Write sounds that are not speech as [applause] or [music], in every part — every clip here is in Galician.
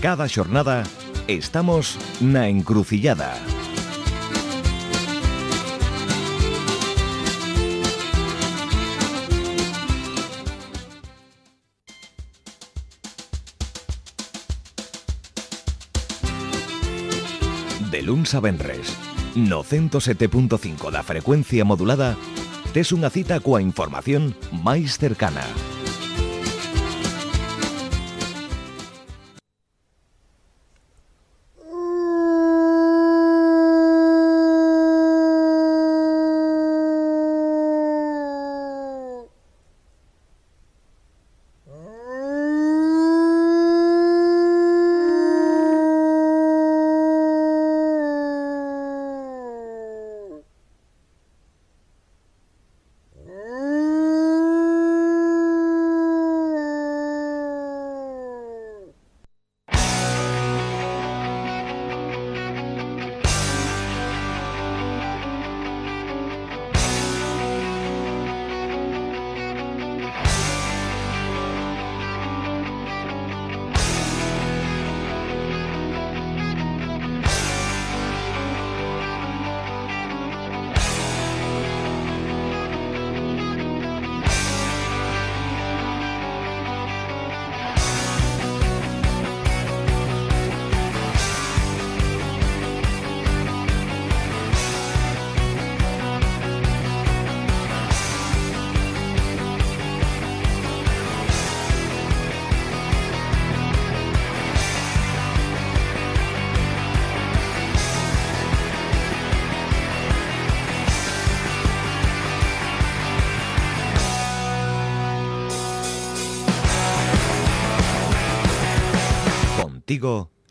Cada xornada estamos na encrucillada. De luns a venres, no 107.5 da frecuencia modulada, tes unha cita coa información máis cercana.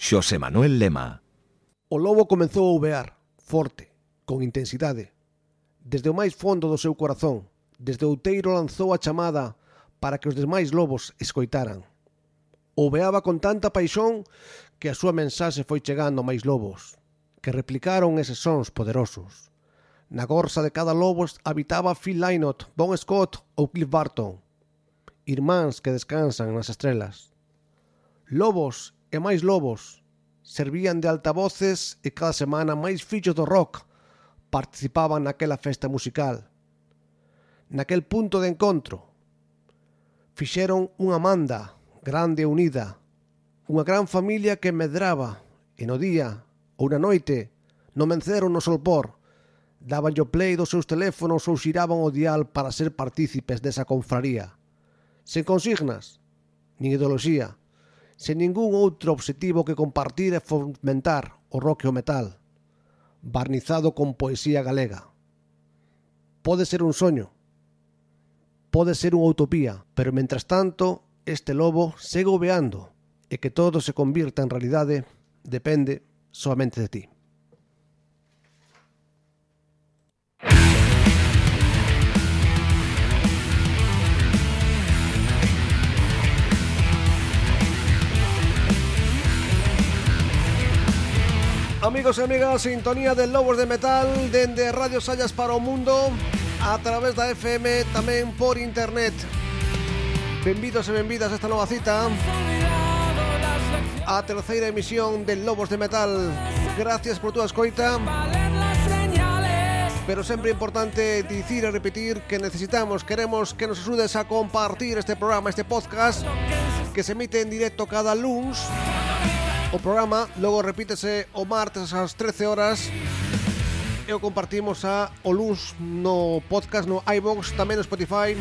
Xosé Manuel Lema. O lobo comezou a uvear, forte, con intensidade. Desde o máis fondo do seu corazón, desde o outeiro lanzou a chamada para que os demais lobos escoitaran. Ouveaba con tanta paixón que a súa mensaxe foi chegando a máis lobos, que replicaron eses sons poderosos. Na gorsa de cada lobo habitaba Phil Lynott, Bon Scott ou Cliff Barton, irmáns que descansan nas estrelas. Lobos e máis lobos servían de altavoces e cada semana máis fillos do rock participaban naquela festa musical. Naquel punto de encontro fixeron unha manda grande e unida, unha gran familia que medraba e no día ou na noite no menceron no solpor, daban o play dos seus teléfonos ou xiraban o dial para ser partícipes desa confraría. Sen consignas, nin ideoloxía, sen ningún outro obxectivo que compartir e fomentar o rock e o metal, barnizado con poesía galega. Pode ser un soño, pode ser unha utopía, pero mentras tanto este lobo segue obeando e que todo se convirta en realidade depende soamente de ti. Amigos e amigas, sintonía de Lobos de Metal dende Radio Sallas para o mundo a través da FM tamén por internet. Benvidos e benvidas a esta nova cita a terceira emisión de Lobos de Metal. Gracias por túa escoita. Pero sempre importante dicir e repetir que necesitamos, queremos que nos axudes a compartir este programa, este podcast que se emite en directo cada luns o programa Logo repítese o martes ás 13 horas. E o compartimos a o luns no podcast, no iVox, tamén no Spotify.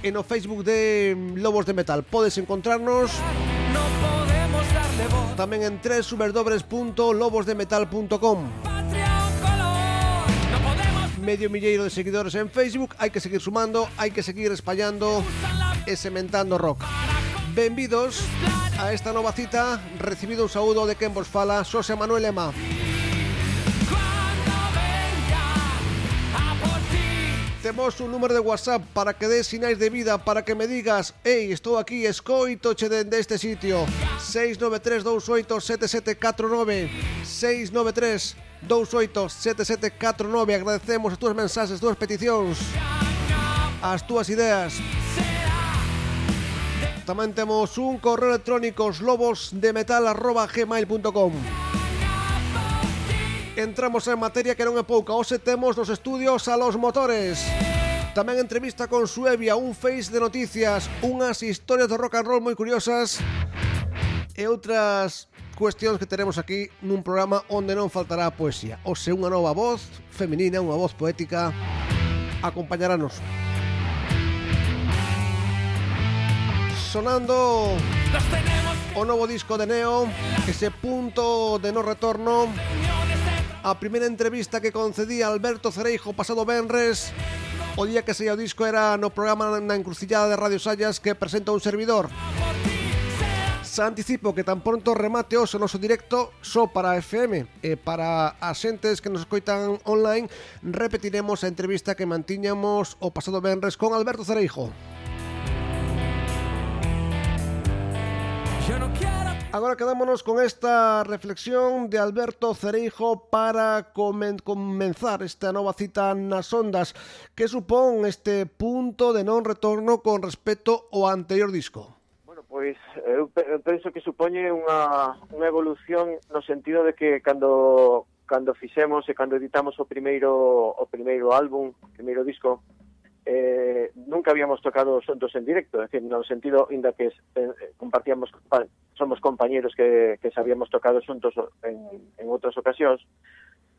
E no Facebook de Lobos de Metal. Podes encontrarnos no podemos darle voz. Tamén en www.lobosdemetal.com Medio milleiro de seguidores en Facebook. Hai que seguir sumando, hai que seguir espallando E sementando rock. Benvidos a esta nova cita. Recibido un saúdo de quen vos fala Xosé Manuel Ema. Temos un número de WhatsApp para que des sinais de vida Para que me digas Ei, estou aquí, escoito che dende este sitio 693-287749 693-287749 Agradecemos as túas mensaxes, as túas peticións As túas ideas tamén temos un correo electrónico lobosdemetal.gmail.com Entramos en materia que non é pouca. Ose temos nos estudios a los motores. Tamén entrevista con Suevia Un face de noticias Unhas historias de rock and roll moi curiosas E outras cuestións que teremos aquí nun programa onde non faltará a poesía. Ose unha nova voz feminina, unha voz poética Acompañarános. sonando o novo disco de Neo Ese punto de no retorno A primeira entrevista que concedía Alberto Cereijo pasado Benres O día que seía o disco era no programa na encrucillada de Radio Sallas que presenta un servidor Se anticipo que tan pronto remate o noso directo só para FM e para as xentes que nos escoitan online repetiremos a entrevista que mantiñamos o pasado Benres con Alberto Cereijo. Agora quedámonos con esta reflexión de Alberto Cereijo para comen comenzar esta nova cita nas ondas que supón este punto de non retorno con respecto ao anterior disco. Bueno, pois eu eh, penso que supoñe unha, unha evolución no sentido de que cando cando fixemos e cando editamos o primeiro o primeiro álbum, o primeiro disco, eh, nunca habíamos tocado juntos en directo, es decir, no sentido, inda que eh, eh, compartíamos, somos compañeros que, que sabíamos tocado juntos en, en outras ocasións,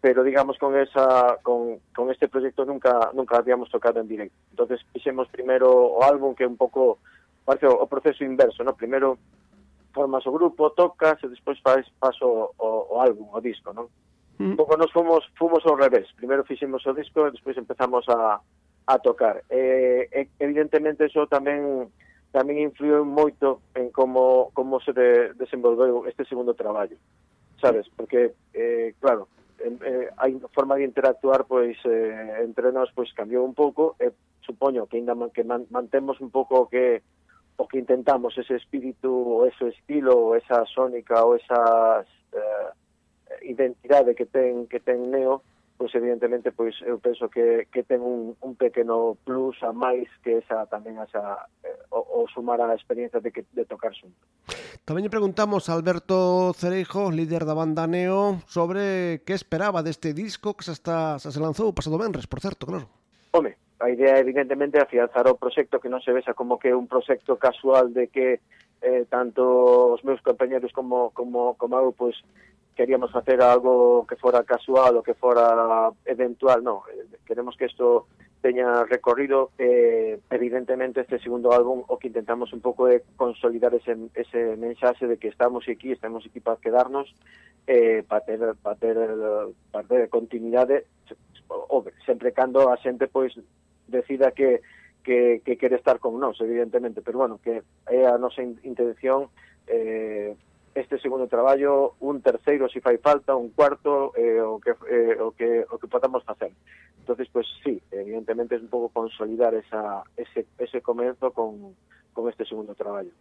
pero digamos con esa con, con este proyecto nunca nunca habíamos tocado en directo. Entonces hicimos primero o álbum que un pouco parece o, o proceso inverso, ¿no? Primero formas o grupo, tocas e despois faz paso o, o álbum, o disco, non? Mm. Un pouco nos fomos fomos ao revés. Primeiro fixemos o disco e despois empezamos a a tocar. Eh, evidentemente, eso tamén tamén influiu moito en como como se de, desenvolveu este segundo traballo. Sabes, porque eh claro, eh, a forma de interactuar pois eh, entre nós pois cambiou un pouco e eh, supoño que ainda man, que man, mantemos un pouco que o que intentamos ese espírito ou ese estilo ou esa sónica ou esa eh, identidade que ten que ten Neo, pois evidentemente pois eu penso que, que ten un, un pequeno plus a máis que esa tamén esa eh, o, o sumar a experiencia de que de tocar xunto. Tamén lle preguntamos a Alberto Cereijo, líder da banda Neo, sobre que esperaba deste disco que se está se, se lanzou pasado venres, por certo, claro. Home, a idea evidentemente afianzar o proxecto que non se vexa como que un proxecto casual de que eh, tanto os meus compañeros como como como eu pois queríamos facer algo que fora casual ou que fora eventual, no, eh, queremos que isto teña recorrido eh, evidentemente este segundo álbum o que intentamos un pouco é consolidar ese, ese mensaxe de que estamos aquí, estamos aquí para quedarnos eh, para ter, para ter, para ter continuidade o, sempre cando a xente pois decida que, que, que quere estar con nós evidentemente, pero bueno que é a nosa intención eh, este segundo traballo, un terceiro se fai falta, un cuarto eh, o que eh, o que o que podamos facer. Entonces, pues, sí, evidentemente es un pouco consolidar esa ese ese comezo con con este segundo traballo.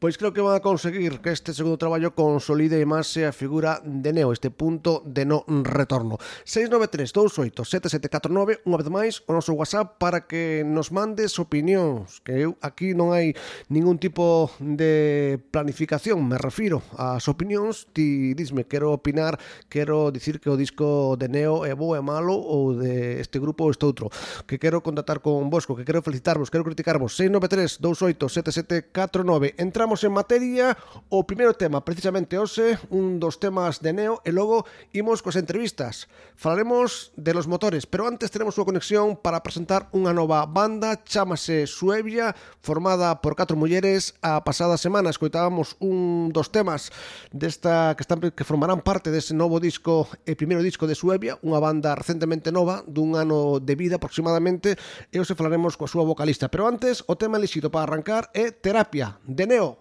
Pois creo que van a conseguir que este segundo traballo consolide máis a figura de Neo, este punto de no retorno. 693-28-7749, unha vez máis, o noso WhatsApp para que nos mandes opinións, que eu aquí non hai ningún tipo de planificación, me refiro ás opinións, ti disme, quero opinar, quero dicir que o disco de Neo é bo, é malo, ou de este grupo ou este outro, que quero contactar con vosco, que quero felicitarvos, quero criticarvos, 693 28 7749. Entramos en materia, o primeiro tema, precisamente hoxe, un dos temas de Neo, e logo imos cos entrevistas. Falaremos de los motores, pero antes tenemos unha conexión para presentar unha nova banda, chamase Suevia, formada por catro mulleres a pasada semana. Escoitábamos un dos temas desta que están que formarán parte dese novo disco, e primeiro disco de Suevia, unha banda recentemente nova, dun ano de vida aproximadamente, e hoxe falaremos coa súa vocalista. Pero antes, o tema elixido para arrancar e Terapia, de Neo.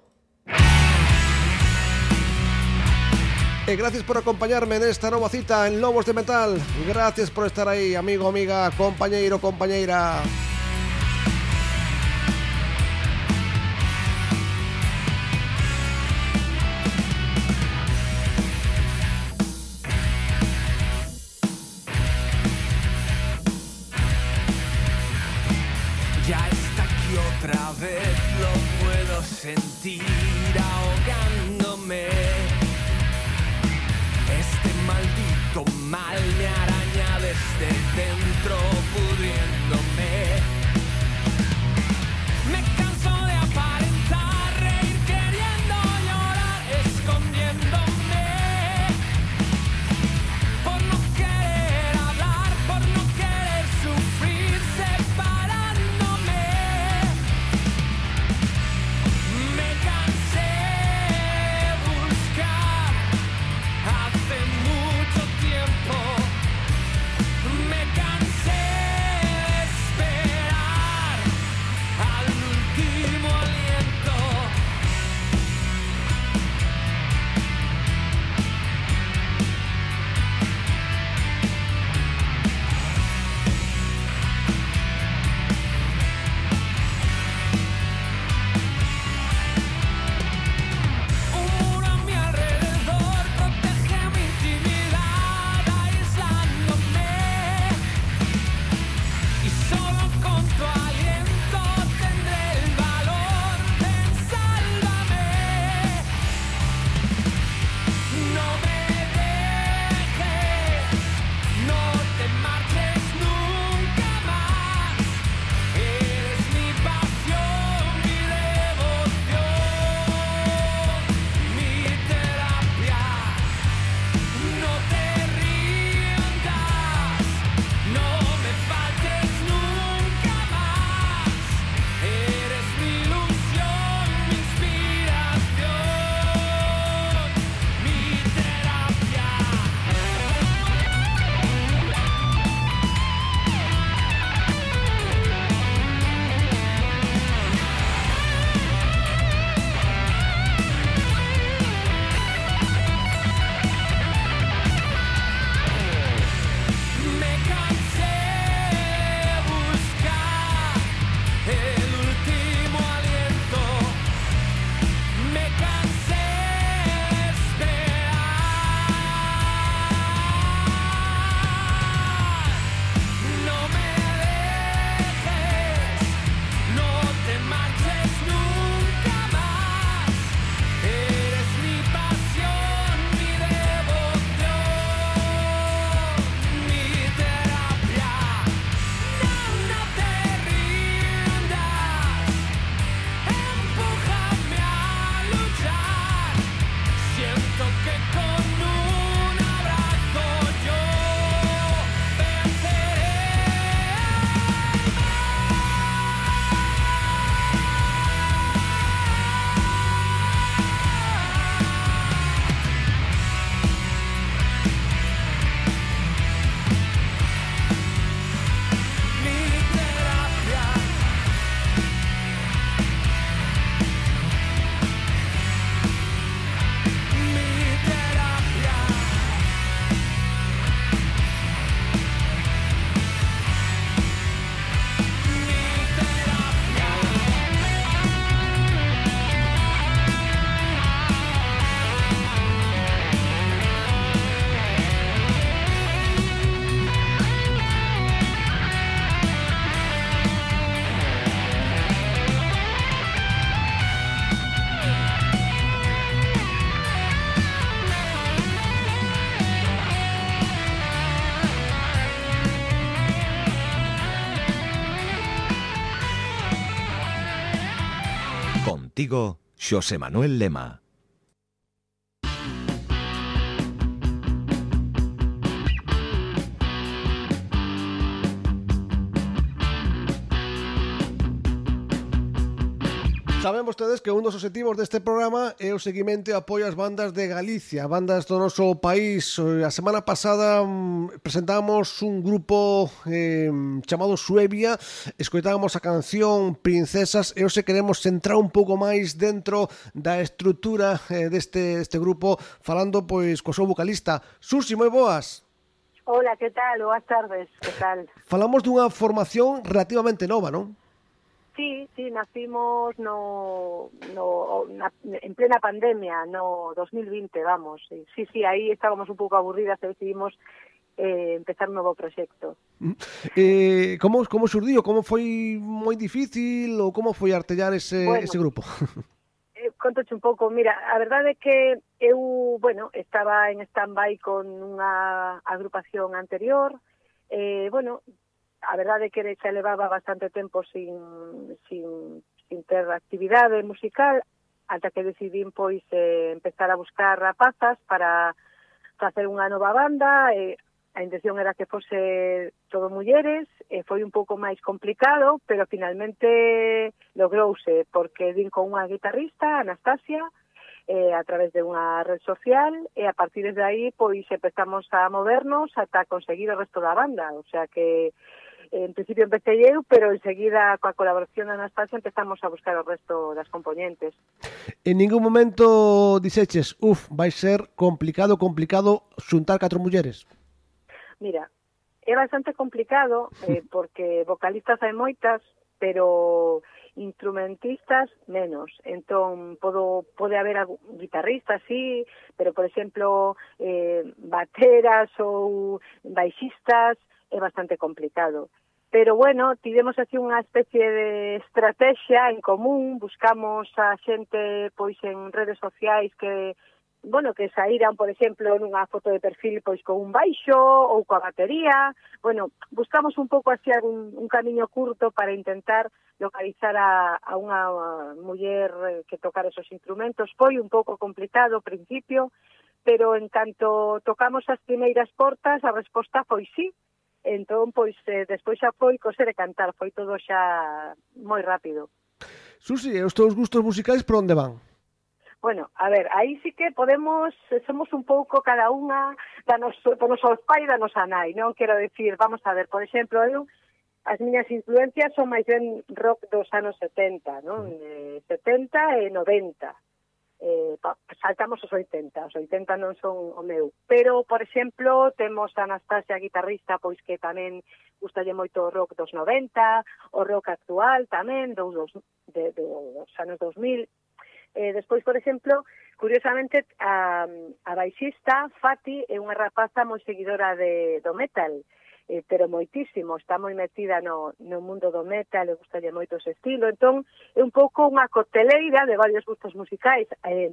E gracias por acompañarme nesta nova cita en Lobos de Metal. Gracias por estar aí, amigo, amiga, compañeiro, compañeira. Ya está aquí otra vez sentir ahogándome. Este maldito mal me araña desde dentro, José Manuel Lema. vostedes que un dos objetivos deste programa é o seguimento e apoio ás bandas de Galicia, bandas do noso país. Eh, a semana pasada mm, presentamos un grupo eh, chamado Suevia, escoitábamos a canción Princesas e hoxe queremos centrar un pouco máis dentro da estrutura eh, deste este grupo, falando pois co seu vocalista. Susi, moi boas! Hola, que tal? Boas tardes, que tal? Falamos dunha formación relativamente nova, non? Sí, sí, nacimos no, no na, en plena pandemia, no 2020, vamos. Sí, sí, ahí estábamos un poco aburridas, decidimos eh, empezar un novo proxecto. Mm. Eh, como, como surdiu? Como foi moi difícil ou como foi artellar ese, bueno, ese grupo? Eh, contoche un pouco, mira, a verdade é que eu, bueno, estaba en stand-by con unha agrupación anterior, eh, bueno, a verdade é que xa levaba bastante tempo sin, sin, sin ter actividade musical, ata que decidín pois eh, empezar a buscar rapazas para facer unha nova banda, e a intención era que fose todo mulleres, e foi un pouco máis complicado, pero finalmente logrouse, porque vin con unha guitarrista, Anastasia, eh, a través de unha red social, e a partir de aí pois empezamos a movernos ata conseguir o resto da banda, o sea que en principio empecé eu, pero enseguida coa colaboración da Anastasia empezamos a buscar o resto das componentes. En ningún momento diseches, uf, vai ser complicado, complicado xuntar catro mulleres? Mira, é bastante complicado eh, [laughs] porque vocalistas hai moitas, pero instrumentistas menos. Entón, podo, pode haber guitarristas, sí, pero, por exemplo, eh, bateras ou baixistas, é bastante complicado pero bueno, tivemos aquí unha especie de estrategia en común, buscamos a xente pois en redes sociais que bueno, que saíran, por exemplo, nunha foto de perfil pois con un baixo ou coa batería. Bueno, buscamos un pouco así algún un camiño curto para intentar localizar a, a unha muller que tocar esos instrumentos. Foi un pouco complicado ao principio, pero en canto tocamos as primeiras portas, a resposta foi sí. Entón, pois, eh, despois xa foi coser e cantar, foi todo xa moi rápido. Susi, e os teus gustos musicais por onde van? Bueno, a ver, aí sí que podemos, somos un pouco cada unha da noso, do noso pai e da nosa nai, non? Quero decir, vamos a ver, por exemplo, eu as miñas influencias son máis ben rock dos anos 70, non? Eh, 70 e 90 eh, saltamos os 80, os 80 non son o meu. Pero, por exemplo, temos a Anastasia guitarrista, pois que tamén gustalle moito o rock dos 90, o rock actual tamén, dos, dos, de, de, dos anos 2000. Eh, despois, por exemplo, curiosamente, a, a baixista Fati é unha rapaza moi seguidora de, do metal, eh, pero moitísimo, está moi metida no, no mundo do metal, le gustalle moito ese estilo, entón é un pouco unha cocteleira de varios gustos musicais, eh,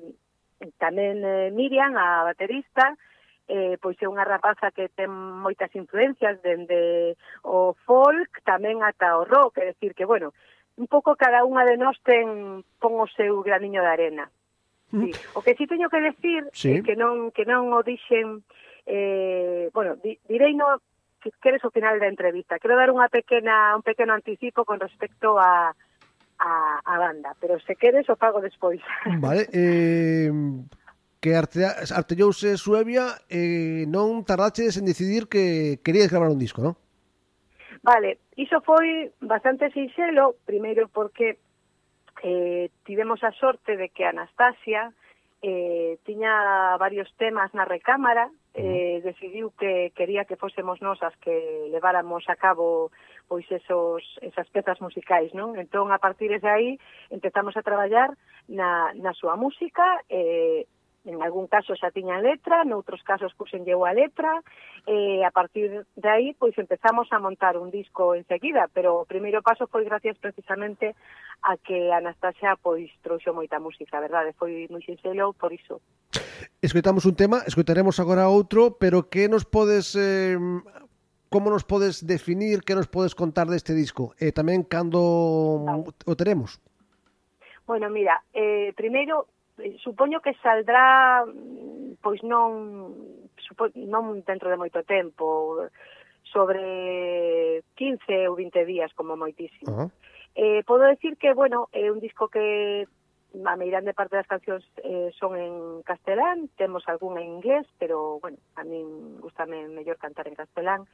tamén eh, Miriam, a baterista, eh, pois é unha rapaza que ten moitas influencias dende o folk tamén ata o rock, é decir que, bueno, un pouco cada unha de nós ten pon o seu graniño de arena. Mm. Sí. O que si sí teño que decir sí. é que non que non o dixen eh, bueno, di, direi no que queres o final da entrevista. Quero dar unha pequena un pequeno anticipo con respecto a a, a banda, pero se queres o pago despois. [laughs] Vale, eh, que arte, artellouse Suevia e eh, non tardaches en decidir que querías gravar un disco, non? Vale, iso foi bastante sinxelo, primeiro porque eh, tivemos a sorte de que Anastasia eh, tiña varios temas na recámara, eh, decidiu que quería que fósemos nós as que leváramos a cabo pois esos, esas pezas musicais, non? Entón, a partir de aí, empezamos a traballar na, na súa música, eh, En algún caso xa tiña letra, noutros casos puxenlle a letra, e a partir de aí pois empezamos a montar un disco enseguida, pero o primeiro paso foi gracias precisamente a que Anastasia pois trouxo moita música, verdade? Foi moi sinxelo por iso. Escoitamos un tema, escoitaremos agora outro, pero que nos podes eh, como nos podes definir, que nos podes contar deste disco? E tamén cando o teremos? Bueno, mira, eh, primeiro Eh, supoño que saldrá mm, pois non supo, non dentro de moito tempo sobre 15 ou 20 días como moitísimo. Uh -huh. Eh, podo decir que, bueno, é un disco que a meirande parte das cancións eh, son en castelán, temos algún en inglés, pero, bueno, a min gustame mellor cantar en castelán.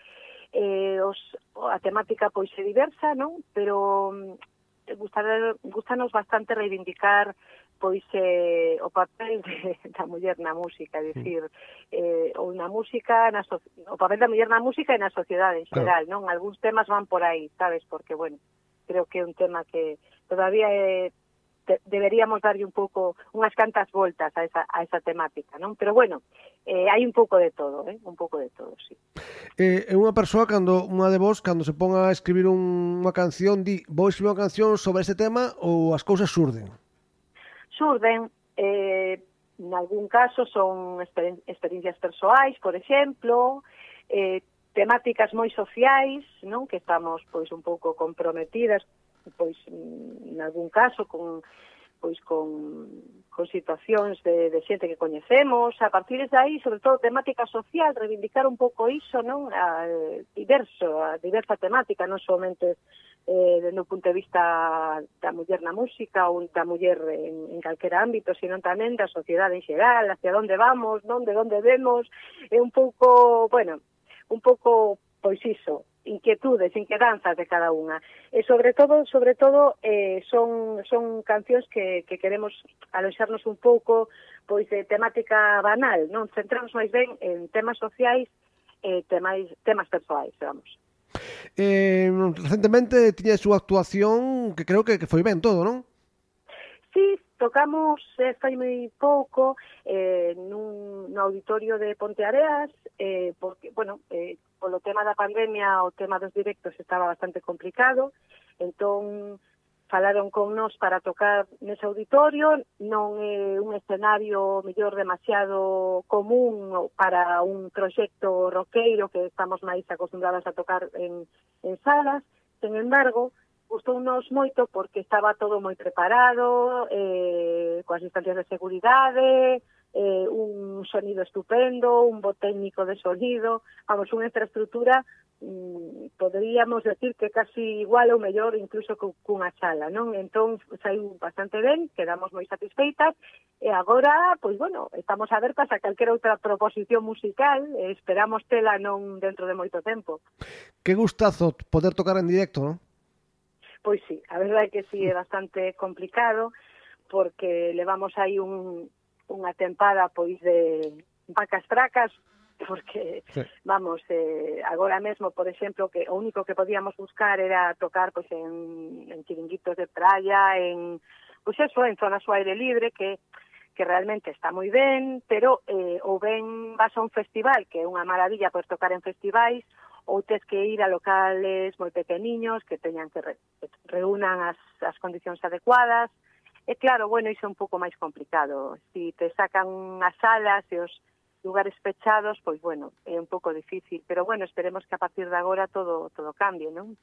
Eh, os, a temática pois é diversa, non? Pero mm, gustar, gustanos bastante reivindicar pois eh, o papel de, [laughs] da muller na música, é dicir, eh, ou na música, na so, o papel da muller na música e na sociedade en xeral, claro. non? Algúns temas van por aí, sabes, porque, bueno, creo que é un tema que todavía eh, é, te, deberíamos darlle un pouco, unhas cantas voltas a esa, a esa temática, non? Pero, bueno, eh, hai un pouco de todo, eh? un pouco de todo, sí. Eh, é unha persoa, cando unha de vos, cando se ponga a escribir un, unha canción, di, vou escribir unha canción sobre este tema ou as cousas surden? surden eh, en algún caso son exper experiencias persoais, por exemplo, eh, temáticas moi sociais, non que estamos pois un pouco comprometidas pois mm, nalgún caso con pois con, con situacións de, de xente que coñecemos, a partir de aí, sobre todo temática social, reivindicar un pouco iso, non? A, eh, diverso, a diversa temática, non somente eh, no punto de vista da muller na música ou da muller en, en calquera ámbito, sino tamén da sociedade en xeral, hacia onde vamos, non? De onde vemos, é un pouco, bueno, un pouco, pois iso, inquietudes, inquedanzas de cada unha. E sobre todo, sobre todo eh, son, son cancións que, que queremos aloxarnos un pouco pois de temática banal, non centramos máis ben en temas sociais e temas, temas persoais, vamos. Eh, recentemente tiña a súa actuación que creo que, que foi ben todo, non? Sí, tocamos eh, fai moi pouco eh, nun, no auditorio de Ponteareas eh, porque, bueno, eh, polo tema da pandemia o tema dos directos estaba bastante complicado, entón falaron con nós para tocar nese auditorio, non é un escenario mellor demasiado común para un proxecto roqueiro que estamos máis acostumbradas a tocar en, en salas, sen embargo, gustounos moito porque estaba todo moi preparado, eh, coas distancias de seguridade, eh, un sonido estupendo, un bo técnico de sonido, vamos, unha infraestructura mm, poderíamos decir que casi igual ou mellor incluso cunha sala, non? Entón saiu bastante ben, quedamos moi satisfeitas e agora, pois bueno, estamos abertas a calquera outra proposición musical e esperamos tela non dentro de moito tempo. Que gustazo poder tocar en directo, non? Pois sí, a verdade é que sí é bastante complicado porque levamos aí un, unha tempada pois de vacas fracas porque sí. vamos, eh, agora mesmo, por exemplo, que o único que podíamos buscar era tocar pois en, en chiringuitos de praia, en pois eso, en zonas ao aire libre que que realmente está moi ben, pero eh, ou ben vas a un festival, que é unha maravilla poder tocar en festivais, ou tes que ir a locales moi pequeniños que teñan que re, que reúnan as, as condicións adecuadas, E claro, bueno, iso é un pouco máis complicado. Si te sacan as salas e os lugares pechados, pois bueno, é un pouco difícil, pero bueno, esperemos que a partir de agora todo todo cambie, non?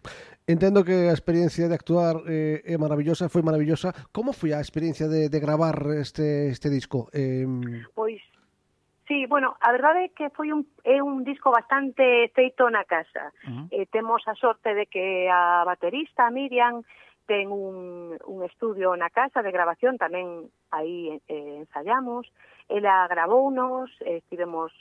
Entendo que a experiencia de actuar eh, é maravillosa, foi maravillosa. Como foi a experiencia de, de gravar este este disco? Eh... Pois Sí, bueno, a verdade é que foi un, é un disco bastante feito na casa. Uh -huh. eh, temos a sorte de que a baterista Miriam ten un, un estudio na casa de grabación, tamén aí eh, ensayamos. Ela gravounos, eh, estivemos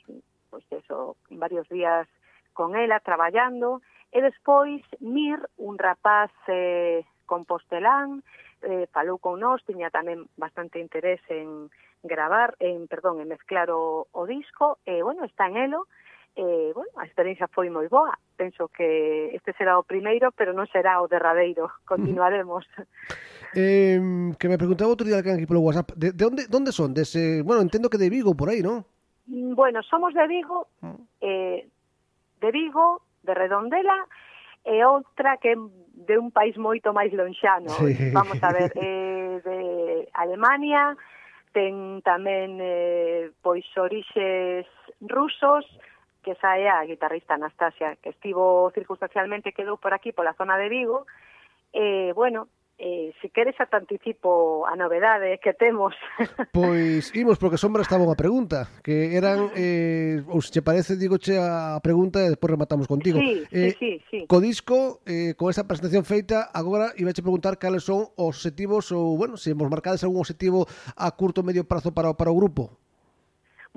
pois eso, varios días con ela traballando, e despois Mir, un rapaz eh, compostelán, eh, falou con nós, tiña tamén bastante interés en gravar, en, perdón, en mezclar o, o disco, e, bueno, está en elo, eh, bueno, a experiencia foi moi boa, penso que este será o primeiro, pero non será o derradeiro. Mm. Continuaremos. eh, que me preguntaba outro día alguén aquí polo WhatsApp, de, de onde, onde son? Dese, bueno, entendo que de Vigo, por aí, non? Mm, bueno, somos de Vigo, mm. eh, de Vigo, de Redondela, e outra que de un país moito máis lonxano. Sí. Vamos a ver, [laughs] eh, de Alemania, ten tamén eh, pois orixes rusos, que esa é a guitarrista Anastasia, que estivo circunstancialmente, quedou por aquí, pola zona de Vigo, e, bueno, Eh, se queres ata anticipo a novedade que temos. [laughs] Pois imos, porque Sombra estaba unha pregunta, que eran, eh, ou se che parece, digoche a pregunta e despois rematamos contigo. Sí, eh, sí, sí, sí. Co disco, eh, con esa presentación feita, agora ibache preguntar cales son os objetivos, ou, bueno, se hemos marcades algún objetivo a curto medio prazo para, para o grupo.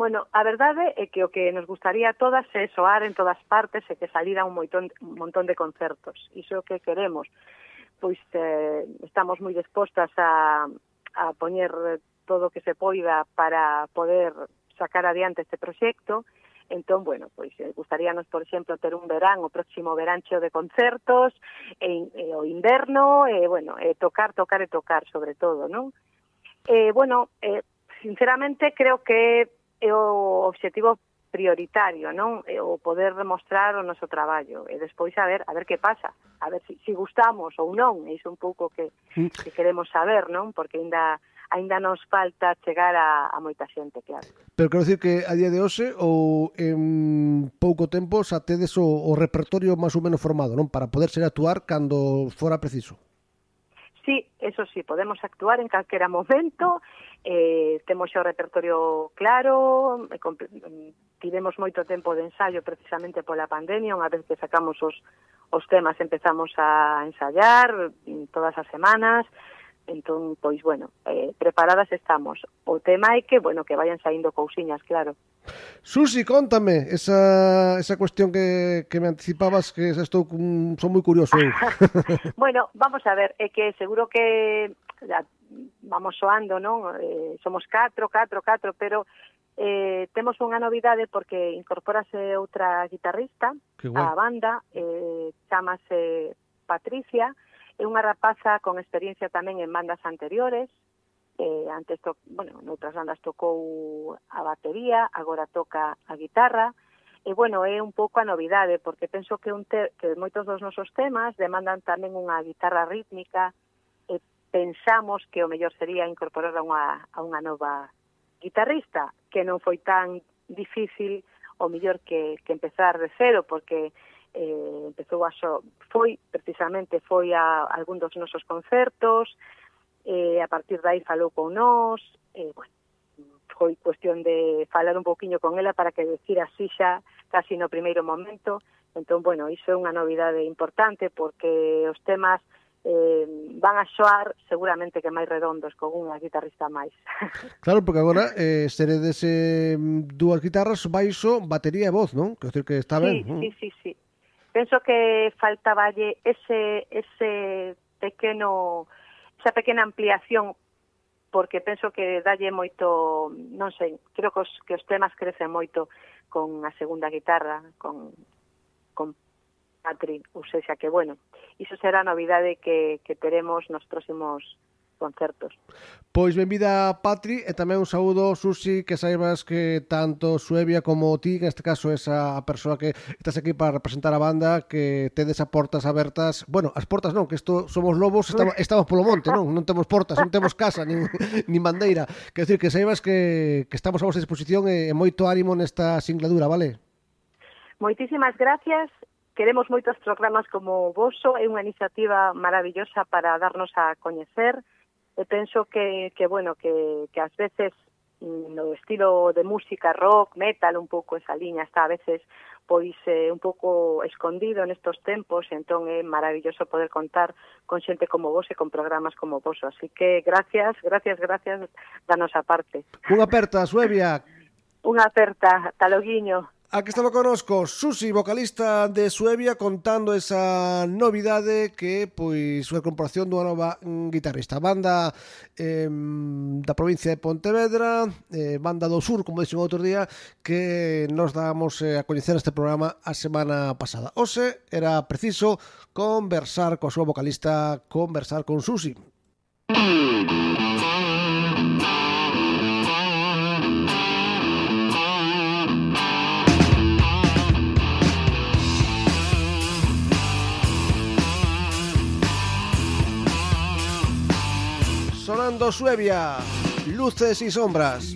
Bueno, a verdade é que o que nos gustaría a todas é soar en todas partes e que salida un, moitón, un montón de concertos. Iso é o que queremos. Pois eh, estamos moi dispostas a, a poñer todo o que se poida para poder sacar adiante este proxecto. Entón, bueno, pois eh, gustaríanos, por exemplo, ter un verán, o próximo verán cheo de concertos, e, e eh, o inverno, e, bueno, e tocar, tocar e tocar, sobre todo, non? Eh, bueno, eh, sinceramente creo que é o obxectivo prioritario, non? É o poder demostrar o noso traballo e despois a ver a ver que pasa, a ver se si, si gustamos ou non, é iso un pouco que, mm. que queremos saber, non? Porque aínda aínda nos falta chegar a, a moita xente, claro. Pero quero dicir que a día de hoxe ou en pouco tempo xa tedes o, o repertorio máis ou menos formado, non? Para poder ser actuar cando fora preciso. Sí, eso sí, podemos actuar en calquera momento eh, temos o repertorio claro, tivemos moito tempo de ensaio precisamente pola pandemia, unha vez que sacamos os, os temas empezamos a ensayar mm, todas as semanas, entón, pois, bueno, eh, preparadas estamos. O tema é que, bueno, que vayan saindo cousiñas, claro. Susi, contame esa, esa cuestión que, que me anticipabas que estou son moi curioso eu. [laughs] [laughs] bueno, vamos a ver, é que seguro que vamos soando, non? Eh, somos catro, catro, catro, pero eh, temos unha novidade porque incorporase outra guitarrista á banda, eh, chamase Patricia, é unha rapaza con experiencia tamén en bandas anteriores, eh, antes, to, bueno, noutras bandas tocou a batería, agora toca a guitarra, e bueno, é un pouco a novidade, porque penso que, un te, que moitos dos nosos temas demandan tamén unha guitarra rítmica, pensamos que o mellor sería incorporar a unha, a unha nova guitarrista, que non foi tan difícil o mellor que, que empezar de cero, porque eh, empezou a so, foi precisamente foi a, a algún dos nosos concertos, eh, a partir dai falou con nós, eh, bueno, foi cuestión de falar un poquinho con ela para que decir así xa casi no primeiro momento, entón, bueno, iso é unha novidade importante porque os temas eh, van a xoar seguramente que máis redondos con unha guitarrista máis. [laughs] Claro, porque agora eh, seredes eh, mm, dúas guitarras, baixo, batería e voz, non? Que decir que está ben. Sí, sí, sí, sí. Penso que faltaballe ese, ese pequeno esa pequena ampliación porque penso que dalle moito, non sei, creo que os, que os temas crecen moito con a segunda guitarra, con, con Atri, ou seja que, bueno, iso será a novidade que, que teremos nos próximos concertos. Pois benvida Patri e tamén un saúdo Susi que saibas que tanto Suevia como ti, que neste caso esa persoa que estás aquí para representar a banda que tedes a portas abertas bueno, as portas non, que isto somos lobos estamos, [laughs] estamos polo monte, non? Non temos portas non temos casa, nin, [laughs] nin bandeira que decir, que saibas que, que estamos a vosa disposición e, e moito ánimo nesta singladura, vale? Moitísimas gracias Queremos moitos programas como o voso, é unha iniciativa maravillosa para darnos a coñecer, e penso que, que bueno, que, que ás veces mm, no estilo de música rock, metal, un pouco esa liña está a veces pois eh, un pouco escondido nestos tempos, entón é maravilloso poder contar con xente como vos e con programas como vos. Así que gracias, gracias, gracias da nosa parte. Unha aperta, Suevia. Unha aperta, taloguiño. Aquí estaba conosco Susi, vocalista de Suevia, contando esa novidade que pois a incorporación dunha nova mm, guitarrista. Banda eh, da provincia de Pontevedra, eh, banda do sur, como dixen outro día, que nos damos eh, a coñecer este programa a semana pasada. Ose era preciso conversar coa súa vocalista, conversar con Susi. [laughs] sonando Suevia, luces y sombras.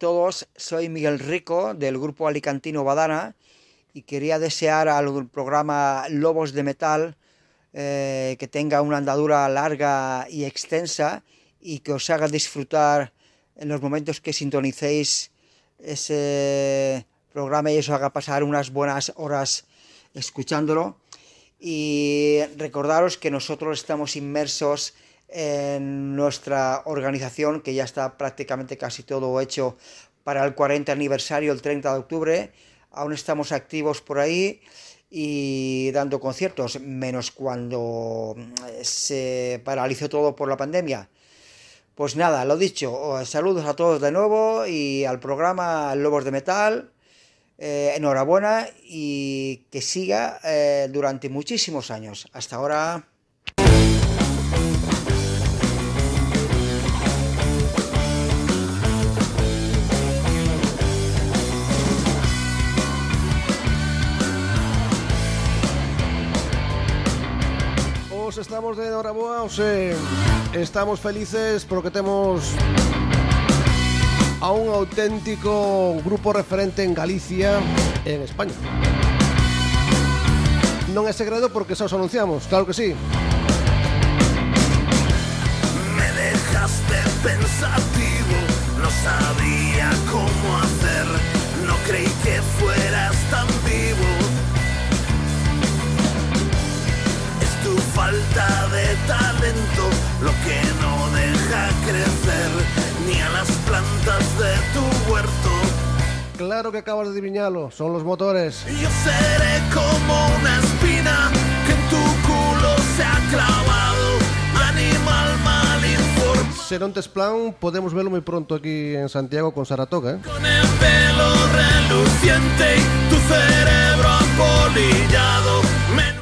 Todos, soy Miguel Rico del grupo alicantino Badana y quería desear al programa Lobos de Metal eh, que tenga una andadura larga y extensa y que os haga disfrutar en los momentos que sintonicéis ese programa y os haga pasar unas buenas horas escuchándolo. Y recordaros que nosotros estamos inmersos en nuestra organización, que ya está prácticamente casi todo hecho para el 40 aniversario, el 30 de octubre. Aún estamos activos por ahí y dando conciertos, menos cuando se paralizó todo por la pandemia. Pues nada, lo dicho, saludos a todos de nuevo y al programa Lobos de Metal. Eh, enhorabuena y que siga eh, durante muchísimos años. Hasta ahora. Estamos de enhorabuena, o sea, estamos felices porque temos a un auténtico grupo referente en Galicia en España. Non é segredo porque xa os anunciamos, claro que sí. Me dejaste pensativo, no sabía cómo hacer, no creí que fueras tan falta de talento lo que no deja crecer ni a las plantas de tu huerto. Claro que acabas de adivinarlo, son los motores. Yo seré como una espina que en tu culo se ha clavado, animal mal informado. Serontes Plan podemos verlo moi pronto aquí en Santiago con Saratoga, eh? Con el pelo reluciente y tu cerebro apolillado.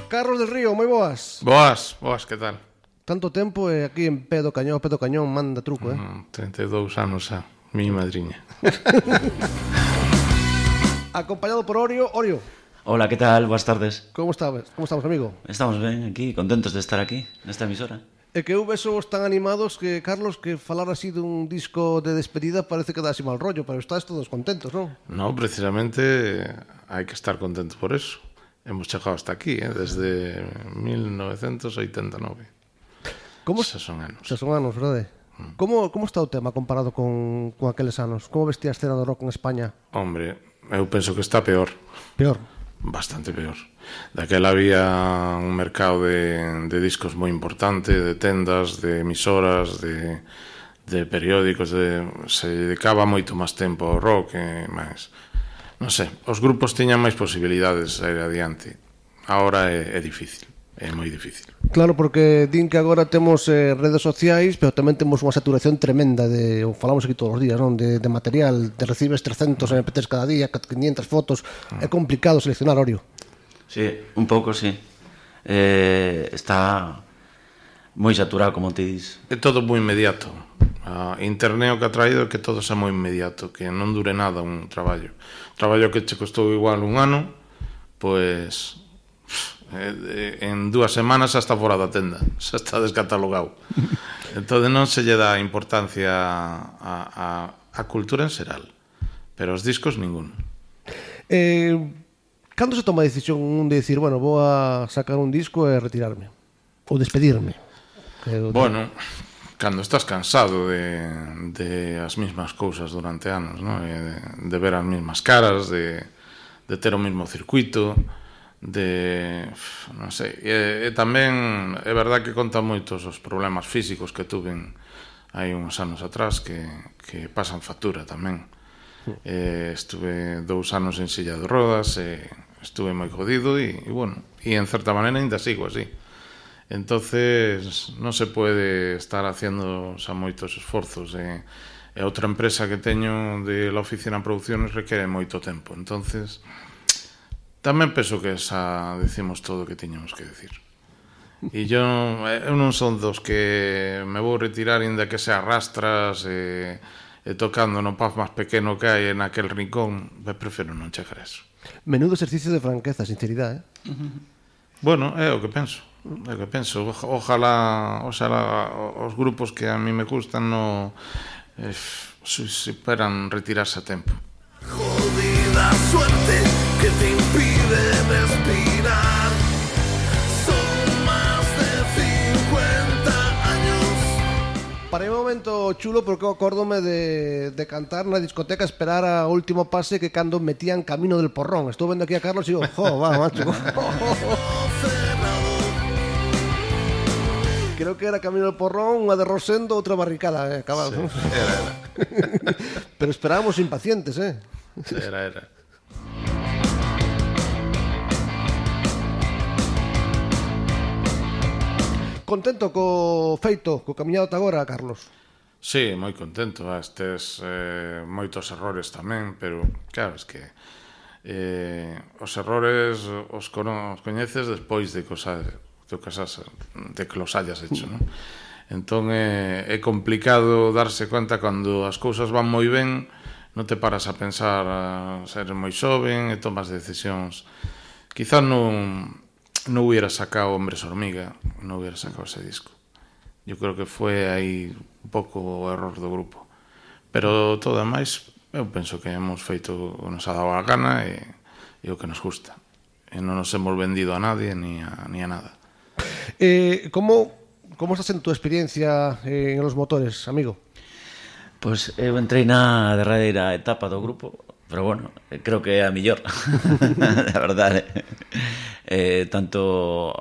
Carlos del Río, moi boas. Boas, boas, que tal? Tanto tempo e aquí en Pedo Cañón, Pedo Cañón manda truco, eh? Mm, 32 anos xa, mi madriña. [laughs] Acompañado por Orio, Orio. Hola, que tal? Boas tardes. Como estás? Como estamos, amigo? Estamos ben aquí, contentos de estar aquí, nesta emisora. É que eu vexo vos tan animados que, Carlos, que falar así dun disco de despedida parece que dás mal rollo, pero estás todos contentos, non? Non, precisamente hai que estar contento por eso. Hemos chegado hasta aquí, eh, desde 1989. Como xa son anos. Xa son anos, verdade? Mm. Como, como está o tema comparado con, con aqueles anos? Como vestía a escena do rock en España? Hombre, eu penso que está peor. Peor? Bastante peor. Daquela había un mercado de, de discos moi importante, de tendas, de emisoras, de, de periódicos, de, se dedicaba moito máis tempo ao rock e máis non sei, os grupos tiñan máis posibilidades a ir adiante. Ahora é, é difícil, é moi difícil. Claro, porque din que agora temos eh, redes sociais, pero tamén temos unha saturación tremenda de, o falamos aquí todos os días, non, de, de material, te recibes 300 MP3 cada día, 500 fotos, ah. é complicado seleccionar, Orio. Sí, un pouco, sí. Eh, está moi saturado, como te dis. É todo moi inmediato. A internet o que ha traído é que todo xa moi inmediato, que non dure nada un traballo. Traballo que che costou igual un ano, pois en dúas semanas xa está fora da tenda, [laughs] xa está descatalogado. entón non se lle dá importancia a, a, a cultura en xeral, pero os discos ningún. Eh, cando se toma a decisión un de decir, bueno, vou a sacar un disco e retirarme? Ou despedirme? Bueno, cando estás cansado de, de as mesmas cousas durante anos, no? de, de ver as mesmas caras, de, de ter o mesmo circuito, de... non sei, e, e tamén é verdad que conta moitos os problemas físicos que tuven hai uns anos atrás que, que pasan factura tamén. Eh, estuve dous anos en silla de rodas, e estuve moi jodido e, e bueno, e en certa maneira ainda sigo así. Entonces, non se pode estar haciendo xa moitos esforzos. E, e outra empresa que teño de la oficina de producciones requere moito tempo. Entonces, tamén penso que xa decimos todo o que tiñamos que decir. E yo, eh, eu non son dos que me vou retirar inda que se arrastras e, e tocando no pub máis pequeno que hai en aquel rincón, me prefiro non chegar a eso. Menudo exercicio de franqueza, sinceridade. Eh? Bueno, é o que penso. É que penso. Oj- Ojalá, ojalá os grupos que a mí me gustan no eh, superan retirarse a tempo. Jodida suerte que te impide respirar. Son más de 50 años. Para un momento chulo porque acórdome de, de cantar na discoteca esperar a último pase que cando metían Camino del Porrón. Estou vendo aquí a Carlos e digo, jo, va, macho. [laughs] creo que era Camino del Porrón, unha de Rosendo, outra barricada, eh, cabal. Sí, era, era. [laughs] Pero esperábamos impacientes, eh. Era, era. contento co feito, co camiñado ata agora, Carlos? Sí, moi contento. Estes eh, moitos errores tamén, pero claro, es que eh, os errores os, cono, os coñeces despois de cosas de que de que los hayas hecho, non? Entón é, é complicado darse cuenta cando as cousas van moi ben, non te paras a pensar a ser moi xoven e tomas decisións. Quizá non non hubiera sacado Hombres Hormiga, non hubiera sacado ese disco. Yo creo que foi aí un pouco o error do grupo. Pero todo máis, eu penso que hemos feito o nos ha dado a gana e, e o que nos gusta. E non nos hemos vendido a nadie ni a, ni a nada. [laughs] Eh, como como está sendo tu experiencia eh, en los motores, amigo? Pois pues, eh, eu entrei na derradeira etapa do grupo, pero bueno, eh, creo que é a millor, [laughs] a verdade. Eh. eh, tanto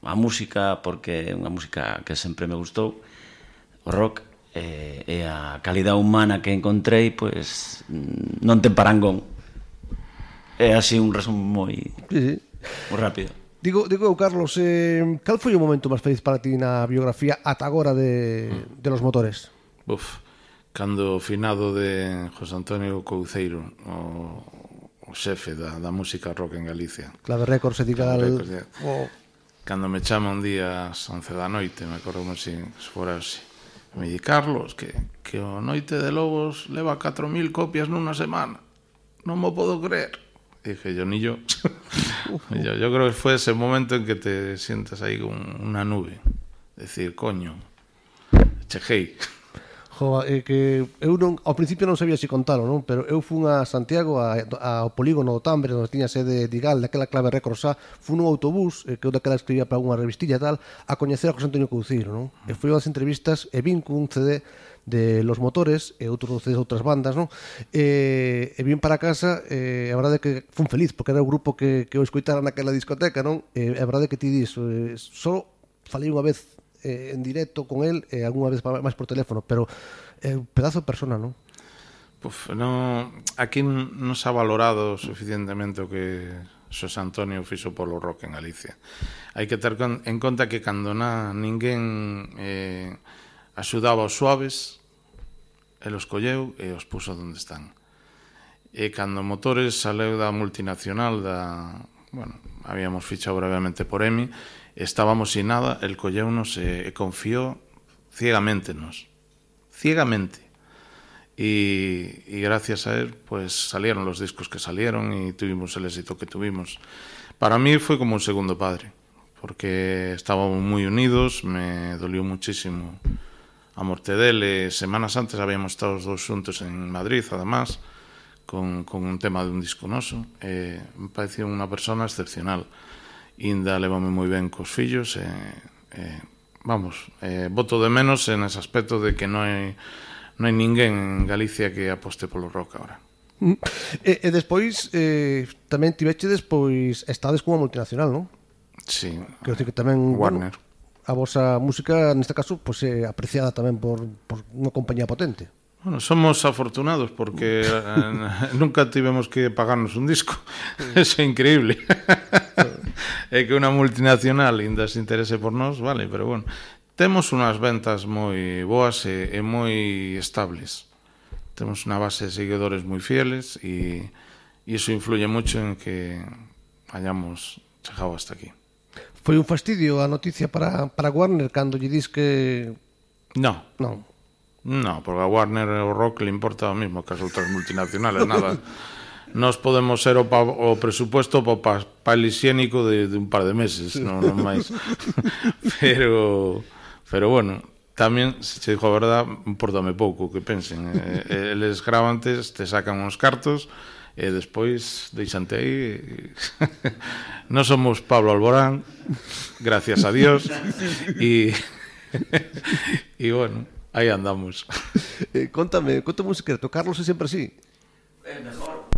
a música, porque é unha música que sempre me gustou, o rock, eh, e a calidad humana que encontrei, pois pues, mm, non ten parangón. É así un resumo moi, sí, sí. moi rápido. Digo, digo Carlos, eh, cal foi o momento máis feliz para ti na biografía ata agora de, de los motores? Uf, cando o finado de José Antonio Couceiro, o, o xefe da, da música rock en Galicia. Clave Records, se diga al... Oh. Cando me chama un día ás 11 da noite, me acordo como se fora así. Me di, Carlos, que, que o Noite de Lobos leva 4.000 copias nunha semana. Non mo podo creer dije yo, ni yo. [laughs] yo. yo. creo que fue ese momento en que te sientes ahí con una nube. Decir, coño, chejei. [laughs] Jo, eh, que eu non, ao principio non sabía se contalo, non? pero eu fun a Santiago, a, ao polígono do Tambre, onde tiña sede Digal, daquela clave recorsa, fun un autobús, eh, que eu daquela escribía para unha revistilla e tal, a coñecer a José Antonio Couciro, non? E foi unhas entrevistas e vin cun CD de Los Motores e outros de outras bandas, non? E, e vin para casa e a verdade que fun feliz porque era o grupo que, que eu escoitara naquela discoteca, non? E a verdade que ti dis, eh, só falei unha vez eh, en directo con el e algunha vez máis por teléfono, pero é eh, un pedazo de persona, non? Puf, no, aquí non se ha valorado suficientemente o que Xos Antonio fixo polo rock en Galicia. Hai que ter en conta que cando na ninguén eh, axudaba os suaves, El os colleu e os puso onde están. E cando Motores saleu da multinacional da... Bueno, habíamos fichado brevemente por EMI, estábamos sin nada, el colleunos e, e confió ciegamente nos. Ciegamente. Y, y gracias a él, pues salieron los discos que salieron y tuvimos el éxito que tuvimos. Para mí fue como un segundo padre, porque estábamos muy unidos, me dolió muchísimo a morte dele semanas antes habíamos estado os dous xuntos en Madrid, además, con, con un tema dun disco noso, Eh, me pareceu unha persona excepcional. Inda levame moi ben cos fillos, e, eh, vamos, eh, voto de menos en ese aspecto de que non hai, non hai ninguén en Galicia que aposte polo rock ahora. Mm. E, e despois, eh, tamén tiveche despois, estades cunha multinacional, non? Sí. Creo que tamén... Warner. Bueno, a vosa música, neste caso, pois, é apreciada tamén por, por unha compañía potente. Bueno, somos afortunados porque [laughs] eh, nunca tivemos que pagarnos un disco. [laughs] Eso é increíble. [laughs] é que unha multinacional ainda se interese por nós, vale, pero bueno. Temos unhas ventas moi boas e, e moi estables. Temos unha base de seguidores moi fieles e, e iso influye moito en que hayamos chegado hasta aquí. Foi un fastidio a noticia para, para Warner cando lle dis que... No. Non. No, porque a Warner e o Rock le importa o mismo que as outras multinacionales, nada. [laughs] Nos podemos ser o, pa, o presupuesto pa, pa, pa el higiénico de, de un par de meses, non, non máis. [laughs] pero, pero bueno, tamén, se che digo a verdad, importame pouco que pensen. Eh, eh eles gravantes, te sacan uns cartos, e despois deixante aí [laughs] non somos Pablo Alborán gracias a Dios e [laughs] e bueno, aí andamos eh, contame, contame un secreto Carlos é sempre así? é mejor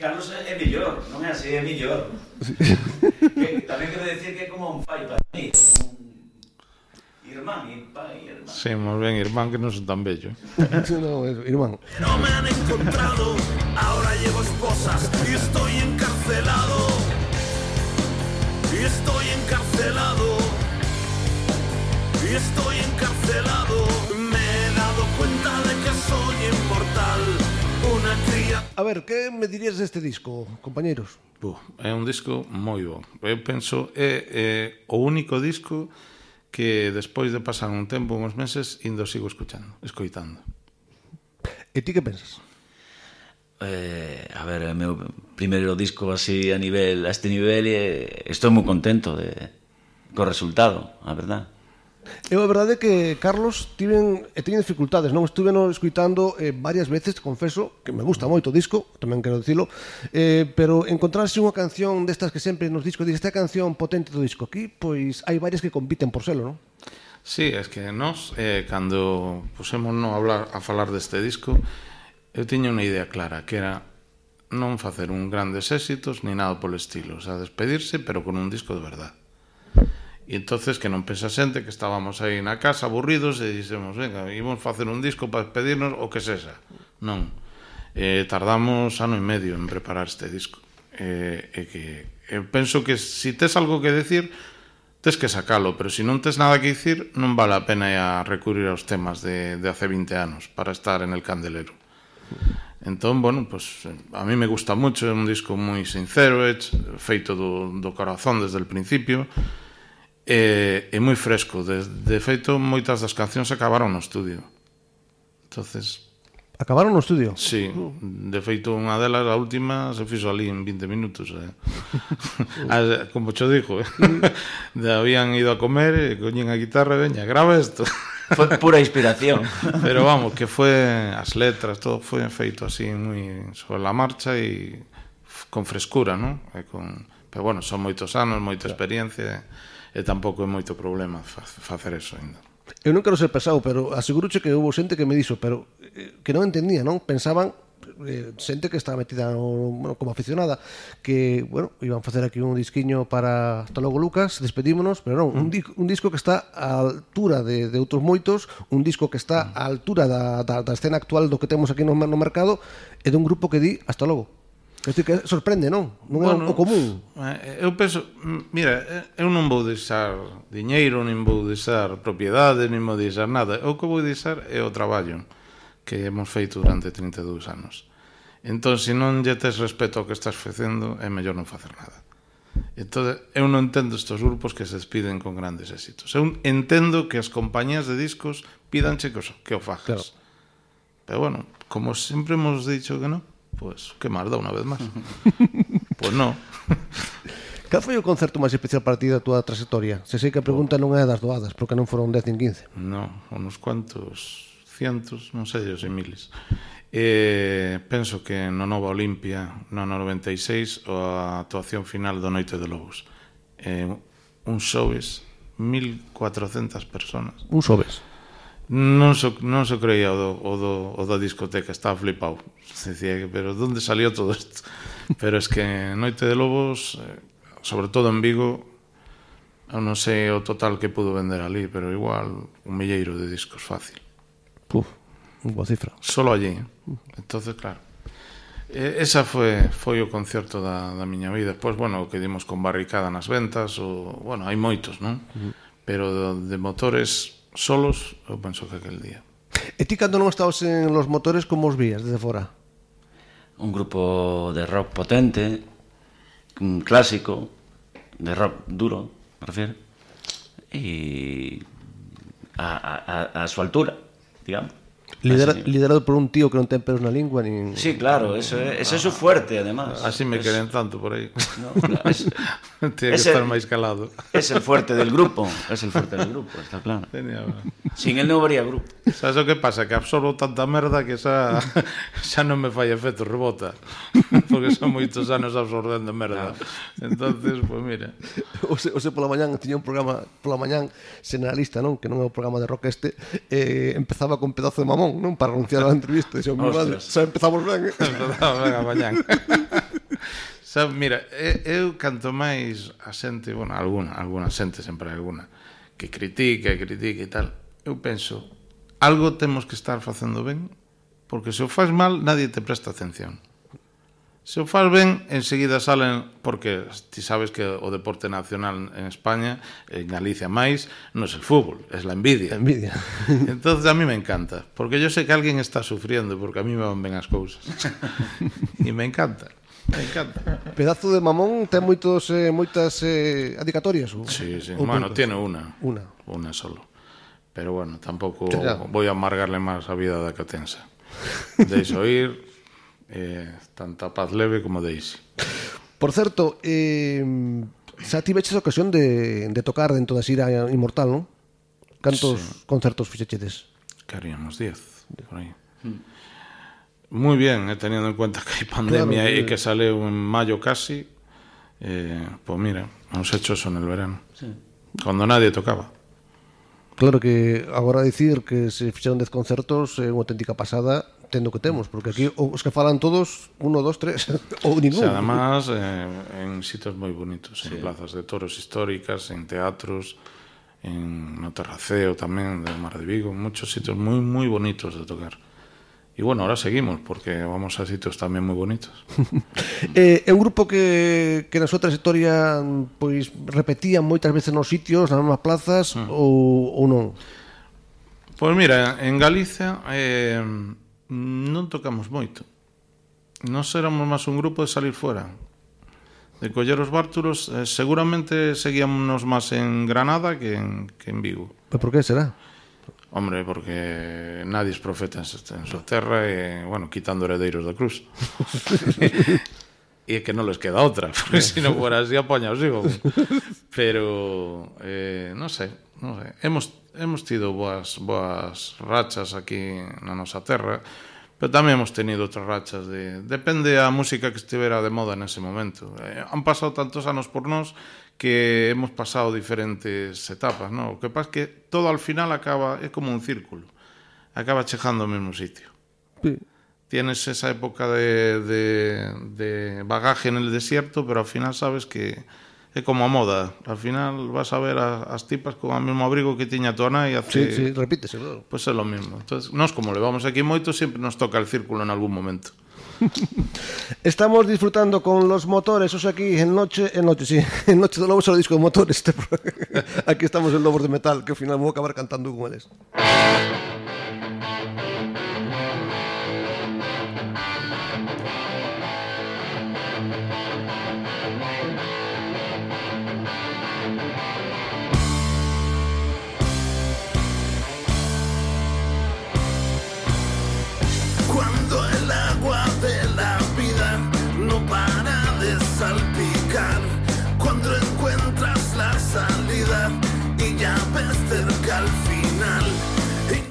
Carlos é mellor, non é así, é mellor sí. [laughs] que, tamén quero decir que é como un pai para mí como un irmán, pai, irmán Sí, moi ben, irmán, que non son tan bello no, irmán No me han encontrado, ahora llevo esposas y estoy encarcelado. Y estoy encarcelado. Y estoy encarcelado. Me he dado cuenta de que soy inmortal. Una cría. A ver, que me dirías deste disco, compañeros? Buh, é un disco moi bo eu penso, é, é o único disco que que despois de pasar un tempo, uns meses, indo sigo escuchando, escoitando. E ti que pensas? Eh, a ver, o meu primeiro disco así a nivel a este nivel e estou moi contento de co resultado, a verdad. Eu a verdade é que Carlos tiven, eh, e teñen dificultades, non estuve no escuitando eh, varias veces, confeso, que me gusta moito o disco, tamén quero dicilo, eh, pero encontrarse unha canción destas que sempre nos discos, esta canción potente do disco aquí, pois hai varias que compiten por selo, non? Sí, es que nós, eh, cando pusemos no hablar, a falar deste disco, eu tiña unha idea clara, que era non facer un grandes éxitos ni nada polo estilo, o sea, despedirse, pero con un disco de verdade. E entonces que non pensa xente que estábamos aí na casa aburridos e dixemos, venga, íbamos facer un disco para pedirnos o que sexa. Non. Eh, tardamos ano e medio en preparar este disco. Eh, e que eu penso que se si tes algo que decir, tes que sacalo, pero se si non tes nada que dicir, non vale a pena a recurrir aos temas de, de hace 20 anos para estar en el candelero. Entón, bueno, pues, a mí me gusta mucho, é un disco moi sincero, é feito do, do corazón desde el principio, e, e moi fresco. De, de feito, moitas das cancións acabaron no estudio. Entonces, Acabaron no estudio? Sí, de feito unha delas, a última, se fixo ali en 20 minutos eh. [laughs] a, Como xo dixo eh. [laughs] Habían ido a comer, e coñen a guitarra e veña, grava isto [laughs] Foi pura inspiración Pero vamos, que foi as letras, todo foi feito así moi sobre la marcha e con frescura, non? E con... Pero bueno, son moitos anos, moita experiencia eh e tampouco é moito problema facer eso ainda. Eu non quero ser pesado, pero aseguroche que houve xente que me dixo, pero eh, que non entendía, non? Pensaban eh, xente que estaba metida no, bueno, como aficionada que, bueno, iban a facer aquí un disquiño para hasta logo Lucas, despedímonos, pero non, mm. un, di un disco que está á altura de, de outros moitos, un disco que está mm. á altura da, da, da escena actual do que temos aquí no, no mercado e dun grupo que di hasta logo. Decir, que sorprende, non? Non bueno, é o común. Eh, eu penso, mira, eh, eu non vou deixar diñeiro, nin vou deixar propiedade, nin vou deixar nada. O que vou deixar é o traballo que hemos feito durante 32 anos. Entón, se non lle tes respeto ao que estás facendo, é mellor non facer nada. Entón, eu non entendo estes grupos que se despiden con grandes éxitos. Eu entendo que as compañías de discos pidanche que que o fajas. Claro. Pero bueno, como sempre hemos dicho que non, Pois, pues, que máis dá unha vez máis. pois [laughs] pues non. Cal foi o concerto máis especial para ti da túa trayectoria? Se sei que a pregunta non é das doadas, porque non foron 10 nin 15. Non, unos cuantos cientos, non sei, os miles. E penso que no Nova Olimpia, no 96, a actuación final do Noite de Lobos. Eh, un xoves, 1400 personas. Un xoves? Non so, non so creía o do, o, do, o da discoteca, estaba flipado. Dicía pero onde salió todo isto? [laughs] Pero es que Noite de Lobos, eh, sobre todo en Vigo, eu non sei o total que pudo vender ali, pero igual un milleiro de discos fácil. Puf, boa cifra. Solo allí. Eh. Entonces, claro. Esa foi, foi o concerto da, da miña vida. Pois, bueno, o que dimos con barricada nas ventas, o, bueno, hai moitos, non? Uh -huh. Pero de, de motores solos, eu penso que aquel día. E ti cando non estabas en los motores, como os vías desde fora? Un grupo de rock potente, un clásico, de rock duro, me refiero, e a, a, a, a súa altura, digamos. Lidera, así. liderado por un tío que non ten pelos na lingua nin... Sí, claro, eso é, ese é su fuerte, además. Así me es... queren tanto por aí no, claro, es... [laughs] Tiene que estar máis calado. Es el fuerte del grupo Es el fuerte del grupo, está claro. Tenía... Sin él non habría grupo. Sabes o que pasa? Que absorbo tanta merda que xa, xa non me fai efecto, rebota. [laughs] Porque son moitos anos absorbendo merda. Claro. Entonces, pues mira. O se, o se pola mañán tiña un programa Pola mañán senalista, non? Que non é o programa de rock este eh, Empezaba con pedazo de mamón. Ramón, non? Para anunciar a entrevista. Dixo, mi madre, xa empezamos ben. Eh". [laughs] empezamos ben a mañán. [laughs] Sabe, mira, eu canto máis a xente, bueno, alguna, alguna xente, sempre alguna, que critica e critica e tal, eu penso, algo temos que estar facendo ben, porque se o faz mal, nadie te presta atención. Se o faz ben, enseguida salen, porque ti sabes que o deporte nacional en España, en Galicia máis, non é el fútbol, é la envidia. A envidia. [laughs] Entonces a mí me encanta, porque yo sé que alguén está sufriendo, porque a mí me van ben as cousas. [laughs] e me encanta. Me encanta. Pedazo de mamón ten moitos eh, moitas eh, adicatorias ou Sí, sí. Ou bueno, tiene una. Una. Una solo. Pero bueno, tampouco claro. vou a amargarle máis a vida da que tensa. [laughs] Deixo ir, eh, tanta paz leve como Daisy. Por certo, eh, xa tiveches a ocasión de, de tocar dentro da xira Inmortal, non? Cantos Sí. concertos fixechedes? Que haríamos 10, por ahí. Muy bien, eh, teniendo en cuenta que hay pandemia Claro, y sí. que sale en mayo casi, eh, pues mira, hemos hecho eso en el verano. Cuando nadie tocaba. Claro que agora dicir que se fixeron 10 concertos é unha auténtica pasada tendo que temos, porque aquí os que falan todos, uno, dos, tres, [laughs] ou ningún. O sea, además, eh, en sitios moi bonitos, sí. en plazas de toros históricas, en teatros, en no Terraceo tamén, de Mar de Vigo, muchos sitios moi, moi bonitos de tocar. E bueno, ahora seguimos, porque vamos a sitios tamén moi bonitos. [laughs] eh, é un grupo que, que na súa trayectoria pois repetían moitas veces nos sitios, nas mesmas plazas, mm. ou, ou non? Pois pues mira, en Galicia eh, non tocamos moito. Nós éramos máis un grupo de salir fora, de coller os bártulos, eh, seguramente seguíamos máis en Granada que en, que en Vigo. Pero por que será? Hombre, porque nadie es profeta en súa terra e, bueno, quitando heredeiros da cruz. [laughs] e que non les queda outra, porque se non fuera así apaña os hijos. Pero, eh, non sei, non sei. Hemos hemos tido boas, boas rachas aquí na nosa terra, pero tamén hemos tenido outras rachas de... Depende a música que estivera de moda nese momento. Eh, han pasado tantos anos por nós que hemos pasado diferentes etapas, ¿no? O que pasa es que todo al final acaba, é como un círculo, acaba chegando ao mesmo sitio. Sí. Tienes esa época de, de, de bagaje en el desierto, pero al final sabes que é como a moda. Al final vas a ver a, as tipas con o mesmo abrigo que tiña tua nai hace... Sí, sí, repítese. Claro. Pois pues é lo mismo. Entonces, nós como levamos aquí moito, sempre nos toca el círculo en algún momento. [laughs] Estamos disfrutando con los motores, os aquí en Noche, en Noche, sí, [laughs] en Noche do Lobo Solo disco de motores. Este [laughs] aquí estamos en Lobos de Metal, que ao final vou acabar cantando con eles.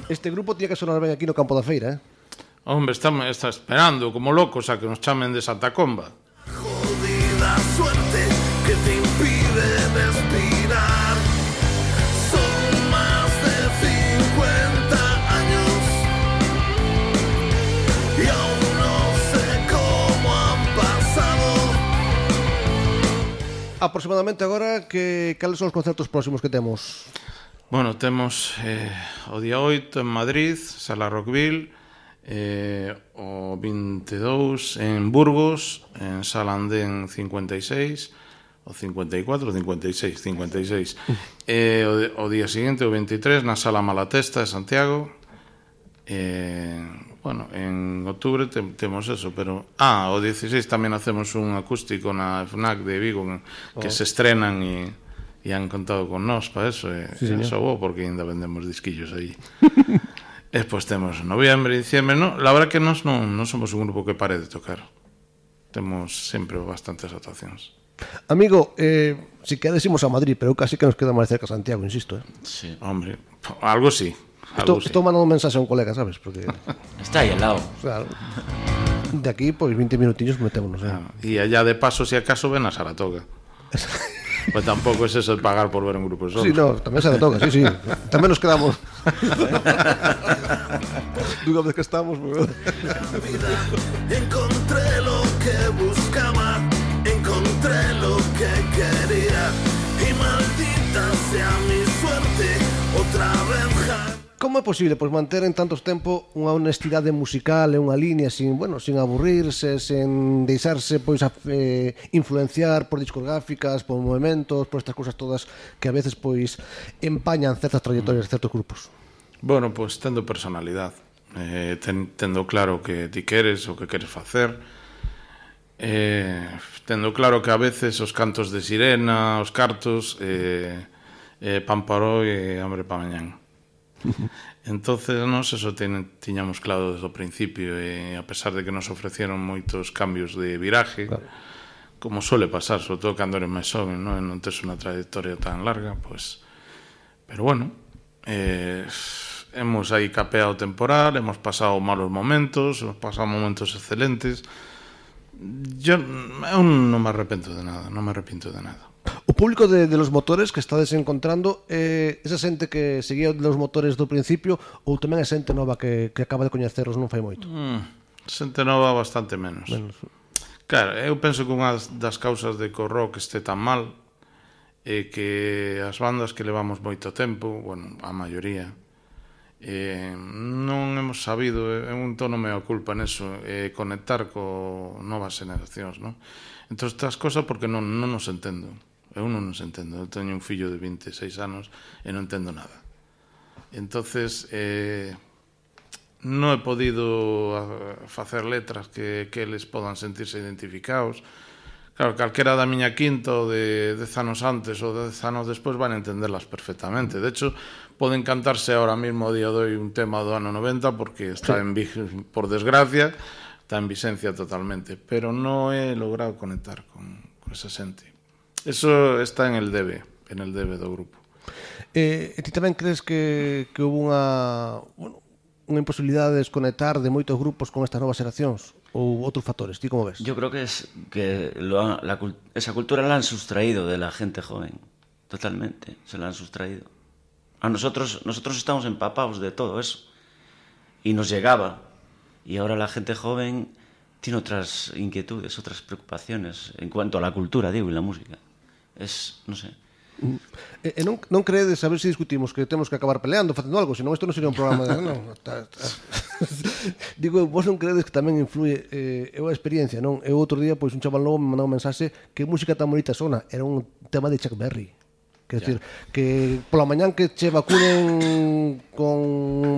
Este grupo tiña que sonar ben aquí no campo da feira, eh? Hombre, está, está esperando como locos a que nos chamen de Santa Comba. Jodida suerte que te impide respirar. Son más de 50 años y aún no sé cómo han pasado. Aproximadamente agora que cales son os concertos próximos que temos? Bueno, temos eh, o día 8 en Madrid, Sala Rockville, eh, o 22 en Burgos, en Sala Andén 56, o 54, 56, 56. Eh, o, o día seguinte, o 23, na Sala Malatesta de Santiago. Eh, bueno, en outubro te, temos eso, pero... Ah, o 16 tamén hacemos un acústico na FNAC de Vigo, que oh. se estrenan e... Y e han contado con nós para eso. E, Sí, porque ainda vendemos disquillos aí. [laughs] E despois temos noviembre, diciembre, no, la verdad que nós non, non somos un grupo que pare de tocar. Temos sempre bastantes actuacións. Amigo, eh, si queres imos a Madrid, pero casi que nos queda máis cerca Santiago, insisto. Eh. Sí. Hombre, algo sí. Estou, Algo sí. estou mandando un mensaxe a un colega, sabes? Porque, [laughs] Está aí al lado. claro, de aquí, pois 20 minutillos metémonos. Eh. Ah, E allá de paso, si acaso, ven a Saratoga. [laughs] pues tampouco es eso el pagar por ver un grupo solo. Sí, no, tamén se toca, sí, sí. Tamén nos quedamos. Dunha vez que estamos, pues, Encontré lo que buscaba, encontré lo que quería. Y maldita sea mi suerte, otra vez Como é posible pois manter en tantos tempo unha honestidade musical e unha línea sin, bueno, sin aburrirse, sen deixarse pois a, eh, influenciar por discográficas, por movimentos, por estas cousas todas que a veces pois empañan certas trayectorias de certos grupos? Bueno, pois tendo personalidade, eh, ten, tendo claro que ti queres o que queres facer, eh, tendo claro que a veces os cantos de sirena, os cartos, eh, eh, pan para eh, hoy e hambre para mañán. [laughs] entonces nós eso ten, tiñamos claro desde o principio e a pesar de que nos ofrecieron moitos cambios de viraje claro. como sole pasar, sobre todo cando eres máis xoven non, non tes unha trayectoria tan larga pois. Pero bueno eh, hemos aí capeado temporal hemos pasado malos momentos hemos pasado momentos excelentes. Yo eu non me arrepento de nada non me arrepinto de nada. O público de, de los motores que estades encontrando eh, Esa xente que seguía los motores do principio Ou tamén é xente nova que, que acaba de coñeceros non fai moito mm, Xente nova bastante menos, menos. Claro, eu penso que unha das causas de que o rock este tan mal É que as bandas que levamos moito tempo Bueno, a maioría eh, non hemos sabido, eh, é un tono mea culpa neso, eh, conectar co novas generacións, non? Entón, estas cosas porque non, non nos entendo. Eu non nos entendo. Eu teño un fillo de 26 anos e non entendo nada. Entonces, eh, non he podido facer letras que, que eles podan sentirse identificados. Claro, calquera da miña quinta ou de 10 anos antes ou 10 anos despois van entenderlas perfectamente. De hecho, poden cantarse ahora mismo a día de hoy un tema do ano 90 porque está en vi- por desgracia, está en visencia totalmente, pero non he logrado conectar con, con esa xente. Eso está en el debe, en el debe do grupo. Eh, e ti tamén crees que, que houve unha, bueno, unha imposibilidade de desconectar de moitos grupos con estas novas xeracións? Ou outros factores? Ti como ves? Yo creo que es que lo ha- la esa cultura la han sustraído de la gente joven. Totalmente, se la han sustraído. A nosotros, nosotros estamos empapados de todo eso. Y nos llegaba. Y ahora la gente joven tiene otras inquietudes, otras preocupaciones en cuanto a la cultura, digo, y la música. es, non sei. E, eh, e eh, non, non credes, a ver se discutimos que temos que acabar peleando, facendo algo, senón isto non sería un programa de... non, ta, ta. [laughs] Digo, vos non credes que tamén influye eh, eu a experiencia, non? Eu eh, outro día, pois, un chaval novo me mandou un mensaxe que música tan bonita sona, era un tema de Chuck Berry. Que decir, que pola mañán que che vacunen con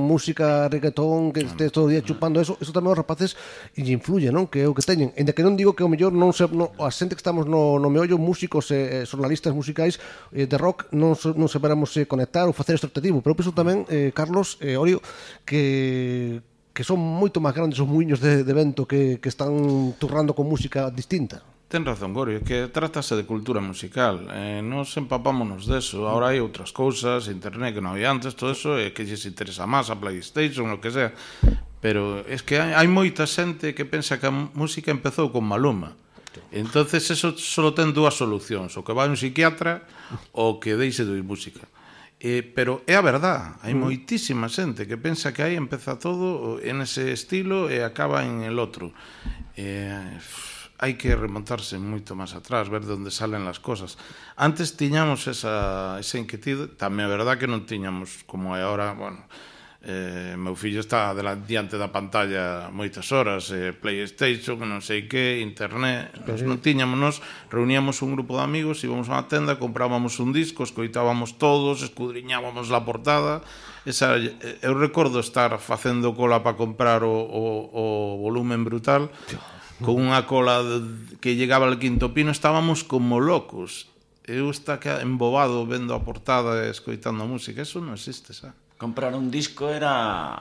música, reggaetón, que estés todo o día chupando eso, eso tamén os rapaces lle influye, non? Que é o que teñen. Ainda que non digo que o mellor non se no, a xente que estamos no, no meollo, músicos e eh, jornalistas musicais eh, de rock non non saberamos eh, conectar ou facer este objetivo, pero penso tamén eh, Carlos e eh, Orio que que son moito máis grandes os muiños de, de vento que, que están turrando con música distinta. Ten razón, Gorio, que trátase de cultura musical. Eh, nos empapámonos deso. Ahora hai outras cousas, internet que non había antes, todo eso, e eh, que lles interesa máis a Playstation, o que sea. Pero es que hai, hai moita xente que pensa que a música empezou con Maluma. Entonces eso solo ten dúas solucións, o que vai un psiquiatra ou que deixe de oír música. Eh, pero é a verdad, hai mm. moitísima xente que pensa que aí empeza todo en ese estilo e acaba en el outro. Eh, hai que remontarse moito máis atrás, ver de onde salen as cosas. Antes tiñamos esa, esa inquietude, tamén é verdad que non tiñamos como é ahora, bueno, eh, meu fillo está delante, diante da pantalla moitas horas, eh, Playstation, non sei que, internet, Pero... non tiñamos, nos reuníamos un grupo de amigos, íbamos a unha tenda, comprábamos un disco, escoitábamos todos, escudriñábamos la portada, esa, eh, eu recordo estar facendo cola para comprar o, o, o volumen brutal, con unha cola que llegaba al quinto pino, estábamos como locos. Eu está embobado vendo a portada e escoitando a música. Eso non existe, xa. Comprar un disco era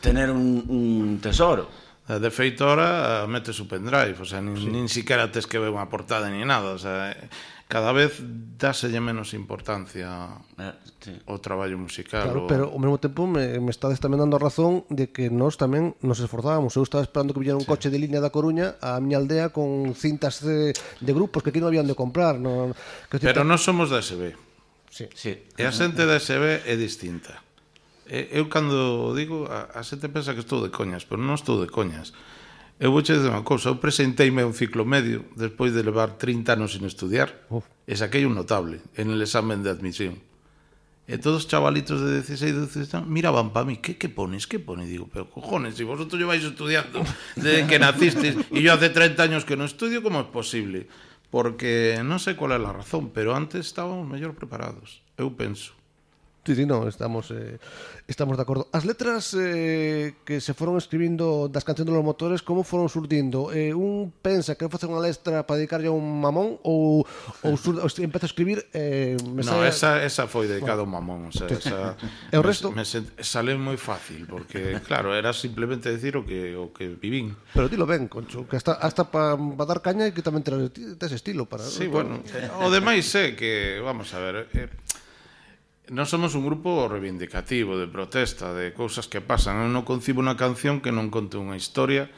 tener un, un tesoro. Eh, de feito, ahora eh, metes o pendrive, o sea, nin, sí. nin siquiera tes que ver unha portada ni nada, o sea, eh, cada vez dáselle menos importancia eh, sí. o traballo musical. Claro, o... pero ao mesmo tempo me, me estades tamén dando razón de que nós tamén nos esforzábamos. Eu estaba esperando que viñera un sí. coche de línea da Coruña a miña aldea con cintas de, de grupos que aquí non habían de comprar. No, que pero nós somos da SB. Sí. sí. E a xente da SB é distinta. Eu cando digo, a, a xente pensa que estou de coñas, pero non estou de coñas. Eu vou che dizer unha cousa, eu presenteime un ciclo medio despois de levar 30 anos sin estudiar Uf. e saquei un notable en el examen de admisión. E todos os chavalitos de 16, 17 anos miraban para mí, que que pones, que pones? Digo, pero cojones, si vosotros lleváis estudiando desde que nacisteis e yo hace 30 años que no estudio, como é posible? Porque non sei cual é a razón, pero antes estábamos mellor preparados, eu penso. Sí, sí, no, estamos eh, estamos de acordo. As letras eh, que se foron escribindo das cancións dos motores, como foron surdindo? Eh, un pensa que facer unha letra para dedicarlle a un mamón ou, ou [laughs] sur, empeza a escribir eh, me no, sale... esa, esa foi dedicada bueno. a un mamón o sea, esa, [laughs] e o resto? Me, me sale moi fácil porque claro, era simplemente decir o que, o que vivín Pero ti lo ven, Concho, que hasta, hasta para pa dar caña e que tamén tes, estilo para, sí, para... bueno, o demais é que vamos a ver eh, non somos un grupo reivindicativo, de protesta, de cousas que pasan. Eu non concibo unha canción que non conte unha historia.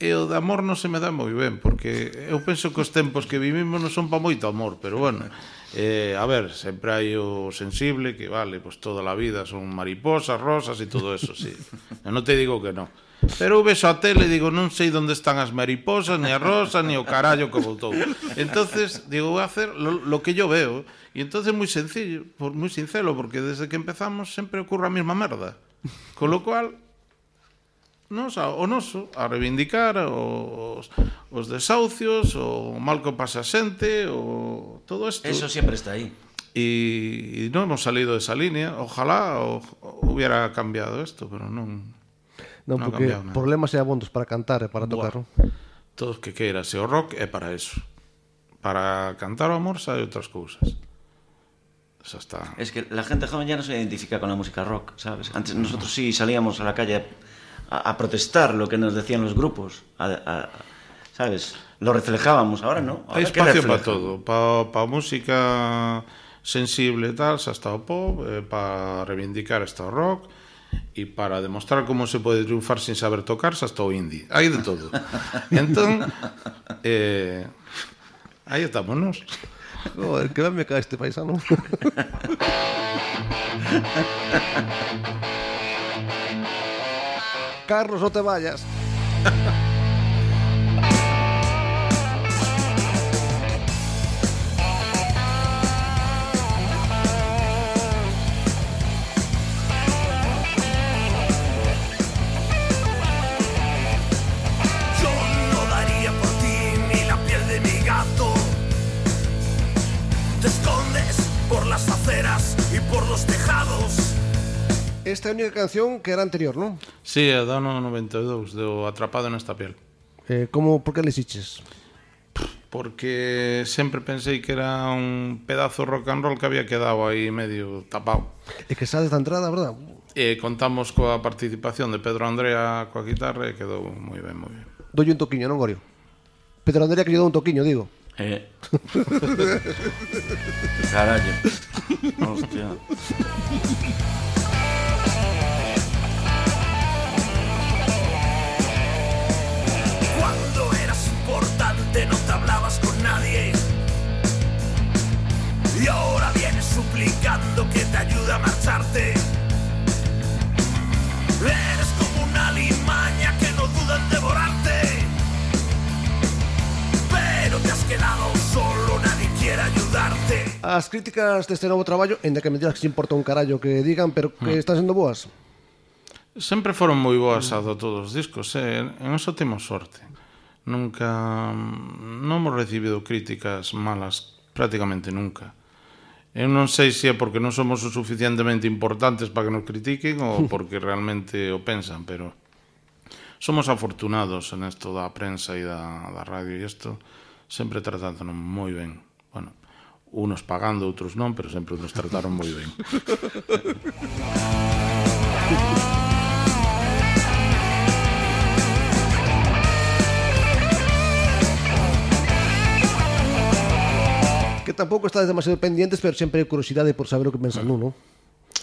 E o de amor non se me dá moi ben, porque eu penso que os tempos que vivimos non son pa moito amor, pero bueno, eh, a ver, sempre hai o sensible que vale, pois pues toda a vida son mariposas, rosas e todo eso, sí. Eu non te digo que non. Pero eu vexo a tele e digo, non sei onde están as mariposas, ni a rosa, ni o carallo que voltou. Entonces, digo, vou hacer lo, lo que yo veo. E entonces moi sencillo, por moi sincero, porque desde que empezamos sempre ocurre a mesma merda. Con lo cual, nos, o noso a reivindicar os, os desahucios, o mal que pasa a xente, o todo isto. Eso sempre está aí. E, e non hemos salido desa línea. Ojalá o, o hubiera cambiado isto, pero non Non, non porque cambiado, problemas e abondos para cantar e para Buah. tocar, non? Todos que queiras, e o rock é para eso. Para cantar o amor sabe outras cousas. Eso está. Es que la gente joven ya no se identifica con la música rock, ¿sabes? Antes no. nosotros sí salíamos a la calle a, a protestar lo que nos decían los grupos, a, a, ¿sabes? Lo reflejábamos, ahora no. Ahora, Hay espacio para todo, para pa música sensible e tal, xa está o pop, eh, para reivindicar está o rock, e para demostrar como se pode triunfar sin saber tocar xa hasta o indie hai de todo. Entón eh, aí estamos nos Joder, que ben me cae este paisano. [laughs] Carlos, no te vayas. te escondes por las aceras y por los tejados. Esta é a única canción que era anterior, non? Sí, é do ano 92, do Atrapado nesta piel. Eh, como, por que le xiches? Porque sempre pensei que era un pedazo rock and roll que había quedado aí medio tapado. E que xa da entrada, verdad? E contamos coa participación de Pedro Andrea coa guitarra e quedou moi ben, moi ben. Dolle un toquiño, non, Gorio? Pedro Andrea que lle dou un toquiño, digo. E. Garajim. Hostia. As críticas deste novo traballo, en que me digas que se importa un carallo que digan, pero que hmm. están sendo boas? Sempre foron moi boas a do todos os discos, eh? en eso temos sorte. Nunca non hemos recibido críticas malas prácticamente nunca. Eu non sei se é porque non somos o suficientemente importantes para que nos critiquen ou [laughs] porque realmente o pensan, pero somos afortunados en esto da prensa e da, da radio e isto sempre tratándonos moi ben unos pagando, outros non, pero sempre nos trataron moi ben. que tampouco estades demasiado pendientes, pero sempre curiosidade por saber o que pensan ah. nun, non?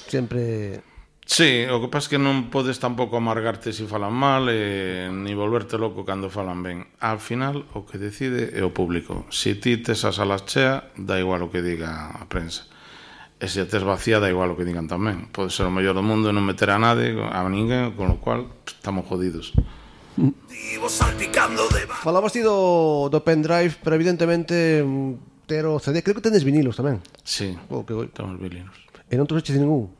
Sempre Sí, o que pasa é que non podes tampouco amargarte se si falan mal e eh, ni volverte loco cando falan ben. Al final, o que decide é o público. Se ti tes a sala chea, da igual o que diga a prensa. E se tes vacía, da igual o que digan tamén. Pode ser o mellor do mundo e non meter a nadie, a ninguén, con lo cual estamos jodidos. Falabas ti do, do pendrive, pero evidentemente mm, ter o CD. Creo que tenes vinilos tamén. Sí, o que... temos vinilos. E non trouxeches ningún?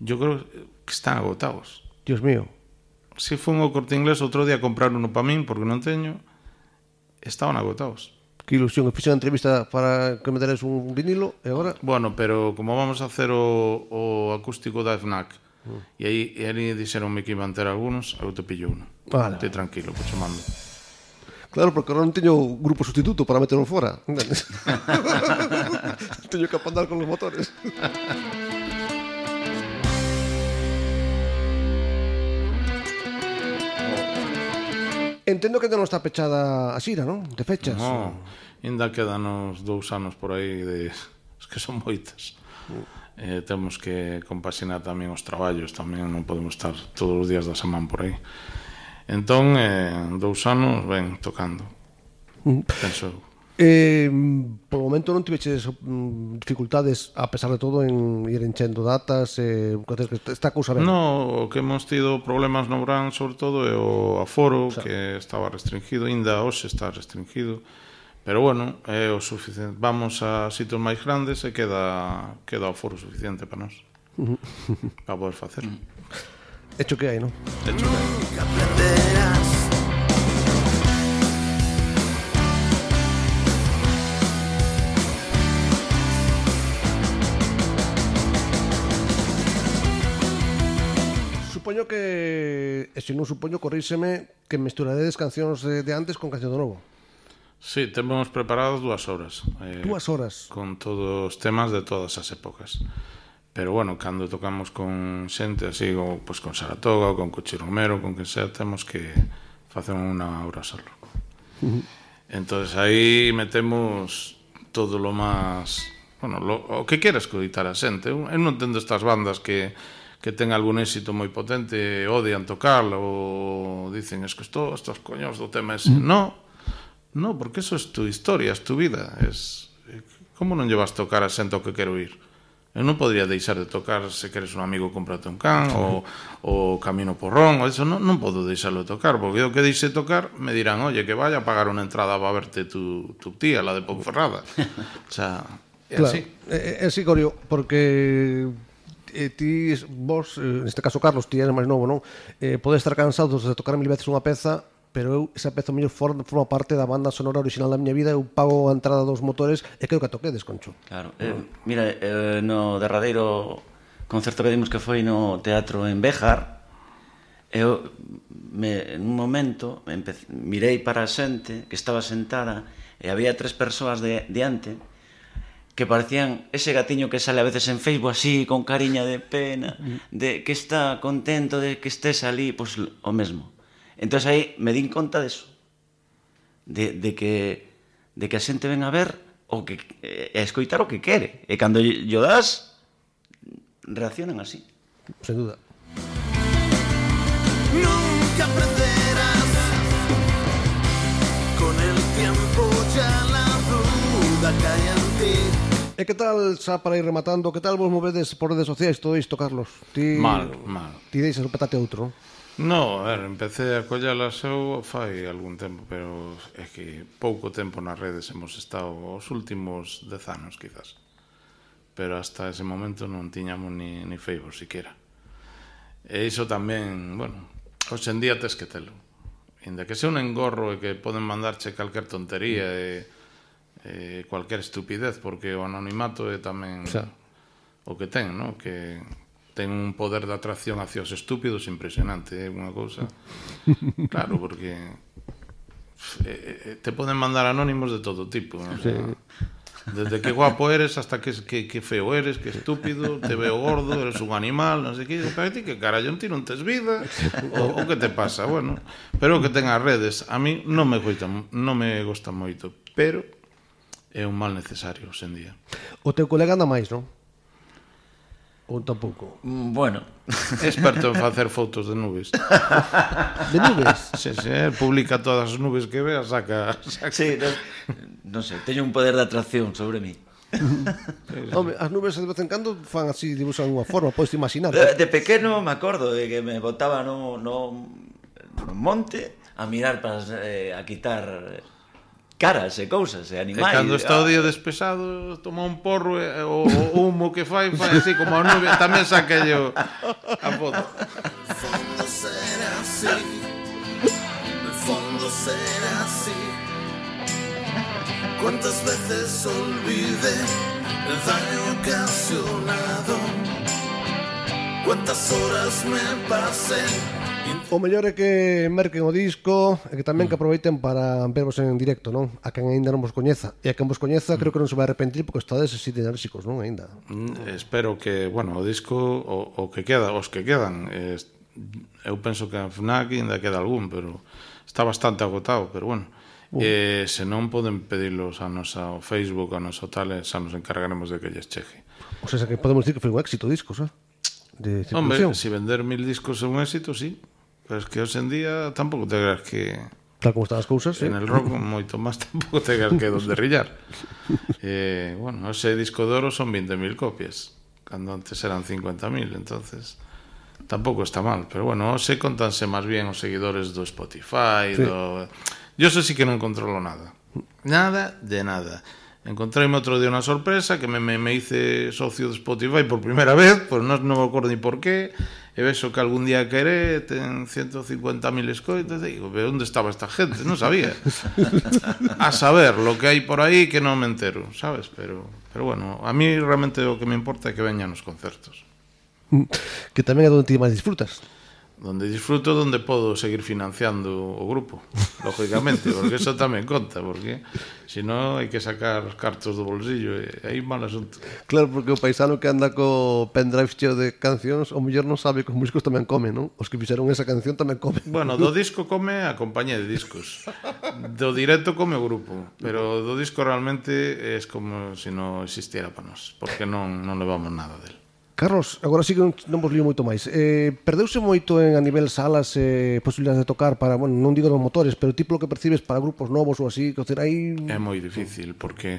yo creo que están agotados. Dios mío. Si fun ao corte inglés outro día a comprar uno para min, porque non teño, estaban agotados. Que ilusión, fixen entrevista para que me deres un vinilo e agora... Bueno, pero como vamos a hacer o, o acústico da FNAC, uh. e aí e ali dixeronme que iban ter algunos, eu te pillo uno. Vale. Te tranquilo, pois chamando. Claro, porque agora non teño grupo sustituto para meterlo fora. [laughs] teño que apandar con los motores. [laughs] Entendo que non está pechada a xira, non? De fechas. No, ainda quedan uns dous anos por aí de [laughs] es que son moitas. Mm. Eh, temos que compaxinar tamén os traballos, tamén non podemos estar todos os días da semana por aí. Entón, eh, dous anos ben, tocando. Mm. Penso Eh, por o momento non tiveches mm, dificultades a pesar de todo en ir enchendo datas eh, esta cousa ben? No, o que hemos tido problemas no Bran sobre todo é o aforo o sea. que estaba restringido ainda hoxe está restringido pero bueno, é o suficiente vamos a sitios máis grandes e queda, queda o suficiente para nós para poder facer Hecho que hai, non? Hecho que hai. supoño que, e se non supoño, corríseme que mesturadedes cancións de, de antes con canción do novo. Sí, temos preparadas dúas horas. Eh, dúas horas? Con todos os temas de todas as épocas. Pero bueno, cando tocamos con xente así, ou, pues, con Saratoga, ou con Cuchi Romero, con que sea, temos que facer unha hora solo. Entonces aí metemos todo lo máis... Bueno, lo, o que queres coitar a xente. Eu non entendo estas bandas que que ten algún éxito moi potente odian tocarlo ou dicen es que esto, estos coños do tema ese. Mm. No, no, porque eso es tu historia, es tu vida. Es, eh, como non llevas tocar a xente o que quero ir? Eu non podría deixar de tocar se queres un amigo comprate un can ou, ou camino porrón ou eso non, non podo deixarlo de tocar porque o que deixe tocar me dirán oye que vaya a pagar unha entrada para verte tu, tu tía la de Ponferrada [laughs] o sea, é claro, así é, é sigorio porque eh, ti, vos, eh, neste caso Carlos, ti eres máis novo, non? Eh, podes estar cansados de tocar mil veces unha peza, pero eu esa peza mellor forma, forma parte da banda sonora original da miña vida, eu pago a entrada dos motores e creo que a toquedes, Concho. Claro, eh, mira, eh, no derradeiro concerto que dimos que foi no teatro en Béjar, eu me, en un momento me empecé, mirei para a xente que estaba sentada e había tres persoas de, diante, que parecían ese gatiño que sale a veces en Facebook así, con cariña de pena, mm. de que está contento de que estés ali, pois pues, o mesmo. Entón aí me din conta deso, de, de que de que a xente ven a ver o que e a escoitar o que quere. E cando yo das, reaccionan así. Sen duda. Nunca aprendí E que tal, xa para ir rematando, que tal vos movedes por redes sociais todo isto, Carlos? Ti, mal, mal. Ti deixas o petate outro, non? No, a ver, empecé a collalas eu fai algún tempo, pero é que pouco tempo nas redes hemos estado os últimos dez anos, quizás. Pero hasta ese momento non tiñamos ni, ni Facebook siquiera. E iso tamén, bueno, hoxe en día tes que telo. Inda que sea un engorro e que poden mandarche calquer tontería e eh, cualquier estupidez, porque o anonimato é tamén claro. o que ten, no? que ten un poder de atracción hacia os estúpidos impresionante, é eh? unha cousa. [laughs] Claro, porque eh, eh, eh, te poden mandar anónimos de todo tipo. ¿no? Sí. Desde que guapo eres hasta que, que, que feo eres, que estúpido, te veo gordo, eres un animal, non sei que, para ti que carallo, ti non tes vida, o, o que te pasa, bueno. Pero que ten as redes, a mí non me, goita, non me gusta moito, pero é un mal necesario hoxendía. O teu colega anda máis, non? Ou tampouco? Mm, bueno. Experto en facer fotos de nubes. [laughs] De nubes? Sí, sí, eh, publica todas as nubes que ve, saca... saca. Sí, non, non sei, teño un poder de atracción sobre mí. Home, as nubes de vez en cando fan así, dibuixan unha forma, podes imaginar. De, de pequeno me acordo de que me botaba no, no, no monte a mirar para eh, a quitar caras e cousas e E animais. cando está o Ah, día despesado, toma un porro e o, o humo que fai, fai así como a nube, tamén saca yo a foto. fondo será así. El fondo será así. Cuántas veces olvidé el daño ocasionado. Cuántas horas me pasé. O mellor é que merquen o disco e que tamén que mm. aproveiten para vervos en directo, non? A quen aínda non vos coñeza. E a quen vos coñeza creo que non se vai arrepentir porque estades así de enérxicos, non? Aínda. Mm, espero que, bueno, o disco o, o que queda, os que quedan eh, eu penso que a FNAC ainda queda algún, pero está bastante agotado, pero bueno. Uh. Eh, se non poden pedilos a nosa Facebook, a noso tal, eh, xa nos encargaremos de que lles chegue. O sea, que podemos dicir que foi un éxito discos, eh? de circulación. se si vender mil discos é un éxito, sí. Pero es que hoxe en día tampouco te creas que... Tal como están as cousas, En sí. el rock moito máis [laughs] tampouco te creas que donde rillar. [laughs] eh, bueno, ese disco de oro son 20.000 copias, cando antes eran 50.000, entonces tampouco está mal, pero bueno, se contanse máis bien os seguidores do Spotify, sí. do... Yo sé sí que non controlo nada. Nada de nada. Encontréme outro día unha sorpresa que me, me, me hice socio de Spotify por primeira vez, pues non, non me acordo ni por qué, e vexo que algún día queré ten 150.000 escoitas, e digo, "Pero onde estaba esta gente? Non sabía. A saber, lo que hai por aí que non me entero, sabes? Pero, pero bueno, a mí realmente o que me importa é que veñan os concertos. Que tamén é onde ti disfrutas. Donde disfruto, donde podo seguir financiando o grupo, lógicamente, porque eso tamén conta, porque se non hai que sacar os cartos do bolsillo, e aí mal asunto. Claro, porque o paisano que anda co pendrive cheo de cancións, o muller non sabe que os músicos tamén comen, non? Os que fixeron esa canción tamén comen. Bueno, do [laughs] disco come a compañía de discos. Do directo come o grupo, pero do disco realmente é como se si non existiera para nós, porque non, non levamos nada del. Carlos, agora sí que non vos lío moito máis. Eh, perdeuse moito en a nivel salas eh, posibilidades de tocar para, bueno, non digo dos motores, pero tipo que percibes para grupos novos ou así, que decir, aí... É moi difícil, porque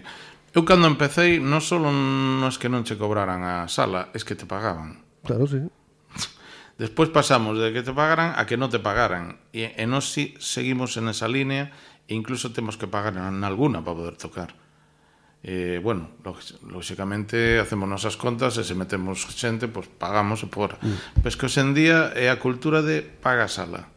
eu cando empecéi, non só non es que non che cobraran a sala, es que te pagaban. Claro, sí. [laughs] Despois pasamos de que te pagaran a que non te pagaran. E, e nós si seguimos en esa línea e incluso temos que pagar en alguna para poder tocar eh, bueno, lógicamente hacemos nosas contas e se metemos xente, pois pagamos e por. Mm. Pois que hoxendía é a cultura de pagasala.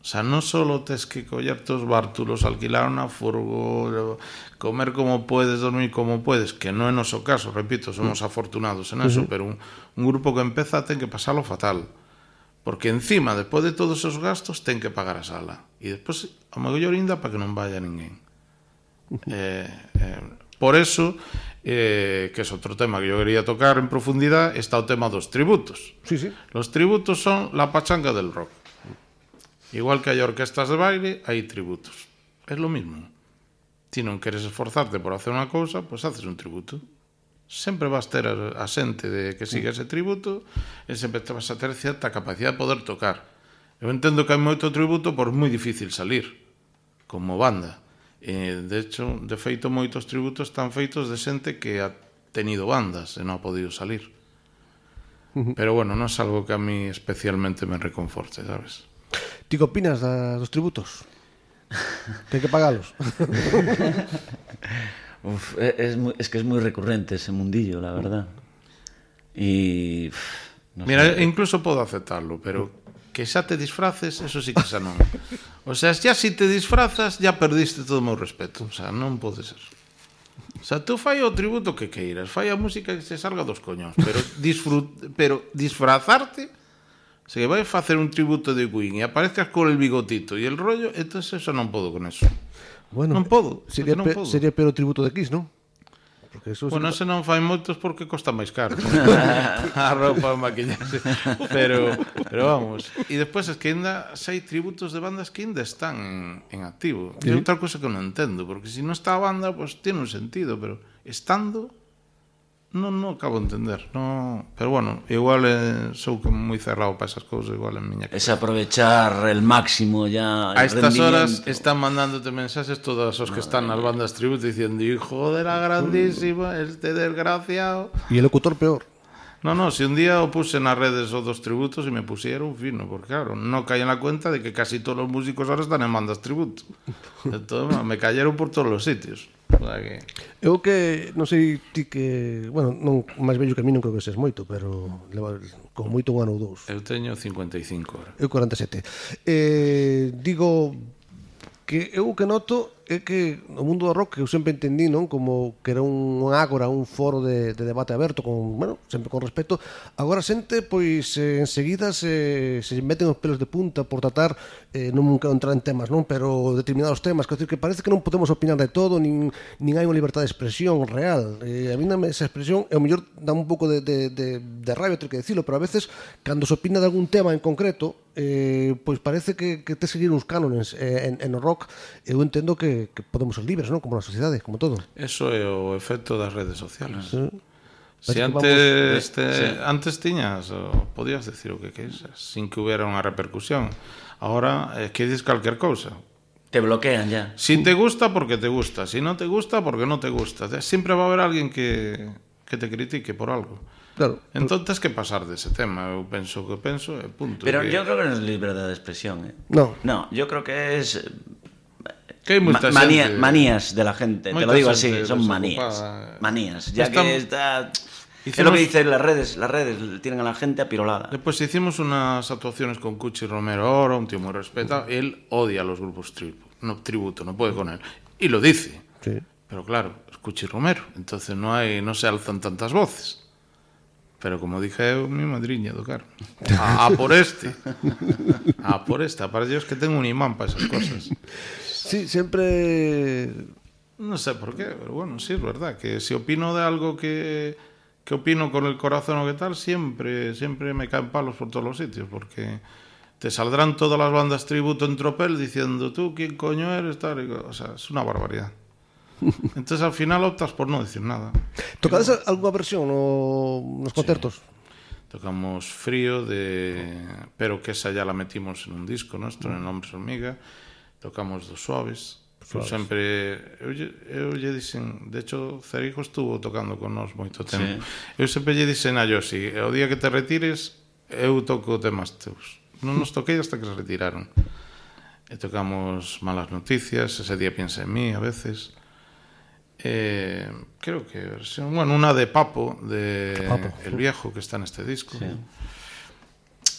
O sea, non só tes que coller tos bártulos, alquilar unha furgo, comer como puedes, dormir como puedes, que non é noso caso, repito, somos mm. afortunados en eso, uh -huh. pero un, un grupo que empeza ten que pasalo fatal. Porque encima, despois de todos os gastos, ten que pagar a sala. E despois, a mellor ainda para que non vaya ninguén. Uh [laughs] -huh. eh, eh, Por eso, eh, que es otro tema que yo quería tocar en profundidad, está o tema dos tributos. Sí, sí. Los tributos son la pachanga del rock. Igual que hai orquestas de baile, hai tributos. É lo mismo. Ti non queres esforzarte por hacer unha cousa, pois pues haces un tributo. Sempre vas ter a, a xente de que siga ese tributo e sempre te vas a ter certa capacidade de poder tocar. Eu entendo que hai moito tributo por moi difícil salir como banda. E, de hecho, de feito, moitos tributos están feitos de xente que ha tenido bandas e non ha podido salir. Pero bueno, non é algo que a mí especialmente me reconforte, sabes? Ti que opinas da, dos tributos? [laughs] que hai que pagalos. [laughs] Uf, es, muy, es que es muy recurrente ese mundillo, la verdad. Y... No Mira, sé. incluso podo aceptarlo, pero que xa te disfraces, eso sí que xa non. O sea, xa si te disfrazas, ya perdiste todo o meu respeto. O sea, non pode ser. O sea, tú fai o tributo que queiras, fai a música que se salga dos coños, pero, disfrut, pero disfrazarte, se que vai facer un tributo de Queen e aparezcas con el bigotito e el rollo, entonces eso non podo con eso. Bueno, non podo, sería, non podo. sería pero tributo de Kiss, non? Porque eso bueno, se non fai moitos porque costa máis caro. [laughs] a roupa, a maquillaxe. Pero, pero vamos. E despois es que ainda sei tributos de bandas que ainda están en, en activo. É outra cosa que non entendo, porque se si non está a banda, pois pues, tiene un sentido, pero estando non, non acabo de entender. No, pero bueno, igual eh, sou como moi cerrado para esas cousas, igual en miña Es aprovechar el máximo ya. A estas horas están mandándote mensajes todos os que están nas bandas tributo diciendo hijo de la grandísima, este desgraciado. E el locutor peor. No, no, si un día o puse nas redes os dos tributos e me pusieron fino, porque claro, no caí en la cuenta de que casi todos los músicos ahora están en bandas tributo. [laughs] Entonces, me cayeron por todos los sitios. Que... Eu que, non sei ti que, bueno, non máis vello que a mí non creo que ses moito, pero leva con moito un ano ou dous. Eu teño 55 agora. Eu 47. Eh, digo que eu que noto é que o mundo do rock que eu sempre entendí, non, como que era un ágora, un foro de, de debate aberto con, bueno, sempre con respeto. Agora xente pois eh, enseguida se se meten os pelos de punta por tratar eh, non nunca entrar en temas, non, pero determinados temas, quero decir, que parece que non podemos opinar de todo, nin nin hai unha liberdade de expresión real. Eh, a mí dame esa expresión, é o mellor dá un pouco de, de, de, de rabia ter que decirlo, pero a veces cando se opina de algún tema en concreto, eh, pois parece que, que te seguir uns cánones eh, en, en o rock, eh, eu entendo que que, podemos ser libres, non? Como nas sociedades, como todo. Eso é o efecto das redes sociales. Sí. Si antes, vamos... te, sí. antes tiñas, o, podías decir o que queixas, sin que hubiera unha repercusión. Ahora, eh, que dices calquer cousa. Te bloquean ya. Si te gusta, porque te gusta. Si no te gusta, porque no te gusta. Siempre va a haber alguien que, que te critique por algo. Claro. Entón tens que pasar dese tema, eu penso que penso e punto. Pero que... yo creo que non é liberdade de expresión, eh. No. No, yo creo que es eh, ma- manía- manías de la gente. Te lo digo así, son manías. Manías. Ya que está... Es Hicimos- lo que dicen las redes. Las redes tienen a la gente apirolada. Después hicimos unas actuaciones con Cuchi Romero ahora, un tío muy respetado. Él odia a los grupos tributo, no, tributo, no puede con él. Y lo dice. sí. Pero claro, es Cuchi Romero, entonces no hay, no se alzan tantas voces. Pero como dije eu, mi madriña tocar. A, a por este. A por esta. Para ellos que tengo un imán para esas cosas. [laughs] Sí, siempre No sé por qué, pero bueno, sí es verdad. Que si opino de algo que, que opino con el corazón o qué tal, siempre, siempre me caen palos por todos los sitios. Porque te saldrán todas las bandas tributo en tropel diciendo tú, ¿quién coño eres? Tal, o sea, es una barbaridad. [laughs] Entonces al final optas por no decir nada. Tocades algunha versión no, nos concertos? Tocamos Frío, de pero que esa ya la metimos en un disco nuestro, en Hombres Hormiga. tocamos dos suaves. Eu sempre eu, eu lle dixen, de hecho Cerijo estuvo tocando con nós moito tempo. Sí. Eu sempre lle dixen a Yoshi, o día que te retires eu toco temas teus. Non nos toquei hasta que se retiraron. E tocamos malas noticias, ese día piensa en mí a veces. Eh, creo que versión, bueno, una de Papo de Papo. El Viejo que está en este disco. Sí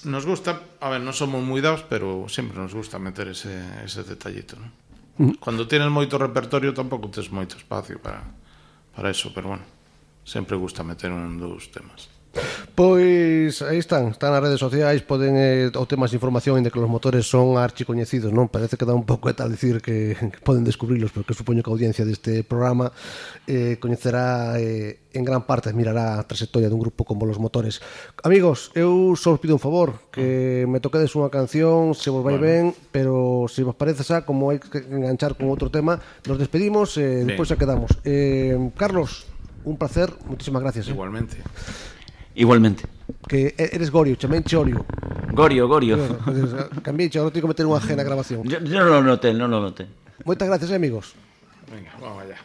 nos gusta, a ver, non somos moi dados, pero sempre nos gusta meter ese, ese detallito, non? Uh -huh. Cando tienes moito repertorio tampouco tens moito espacio para, para eso, pero bueno, sempre gusta meter un dous temas. Pois aí están, están as redes sociais, poden eh, obter máis información de que os motores son archicoñecidos, non? Parece que dá un pouco eta dicir que, que poden descubrilos, porque supoño que a audiencia deste programa eh, coñecerá eh, en gran parte, mirará a trayectoria dun grupo como los motores. Amigos, eu só os pido un favor, que ah. me toquedes unha canción, se vos vai bueno. ben, pero se vos parece xa, como hai que enganchar con outro tema, nos despedimos e eh, despois depois xa quedamos. Eh, Carlos, un placer, muchísimas gracias. Eh. Igualmente. Eh. Igualmente. Que e- eres Gorio, chamén Chorio. Gorio, Gorio. Cambié, agora tengo que meter unha G na grabación. Yo, yo no lo noté, no lo noté. Moitas gracias, eh, amigos. Venga, vamos allá.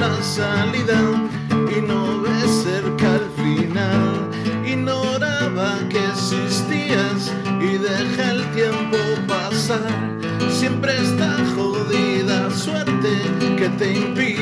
La salida y no ves cerca el final. Ignoraba que existías y deja el tiempo pasar. Siempre está jodida suerte que te impide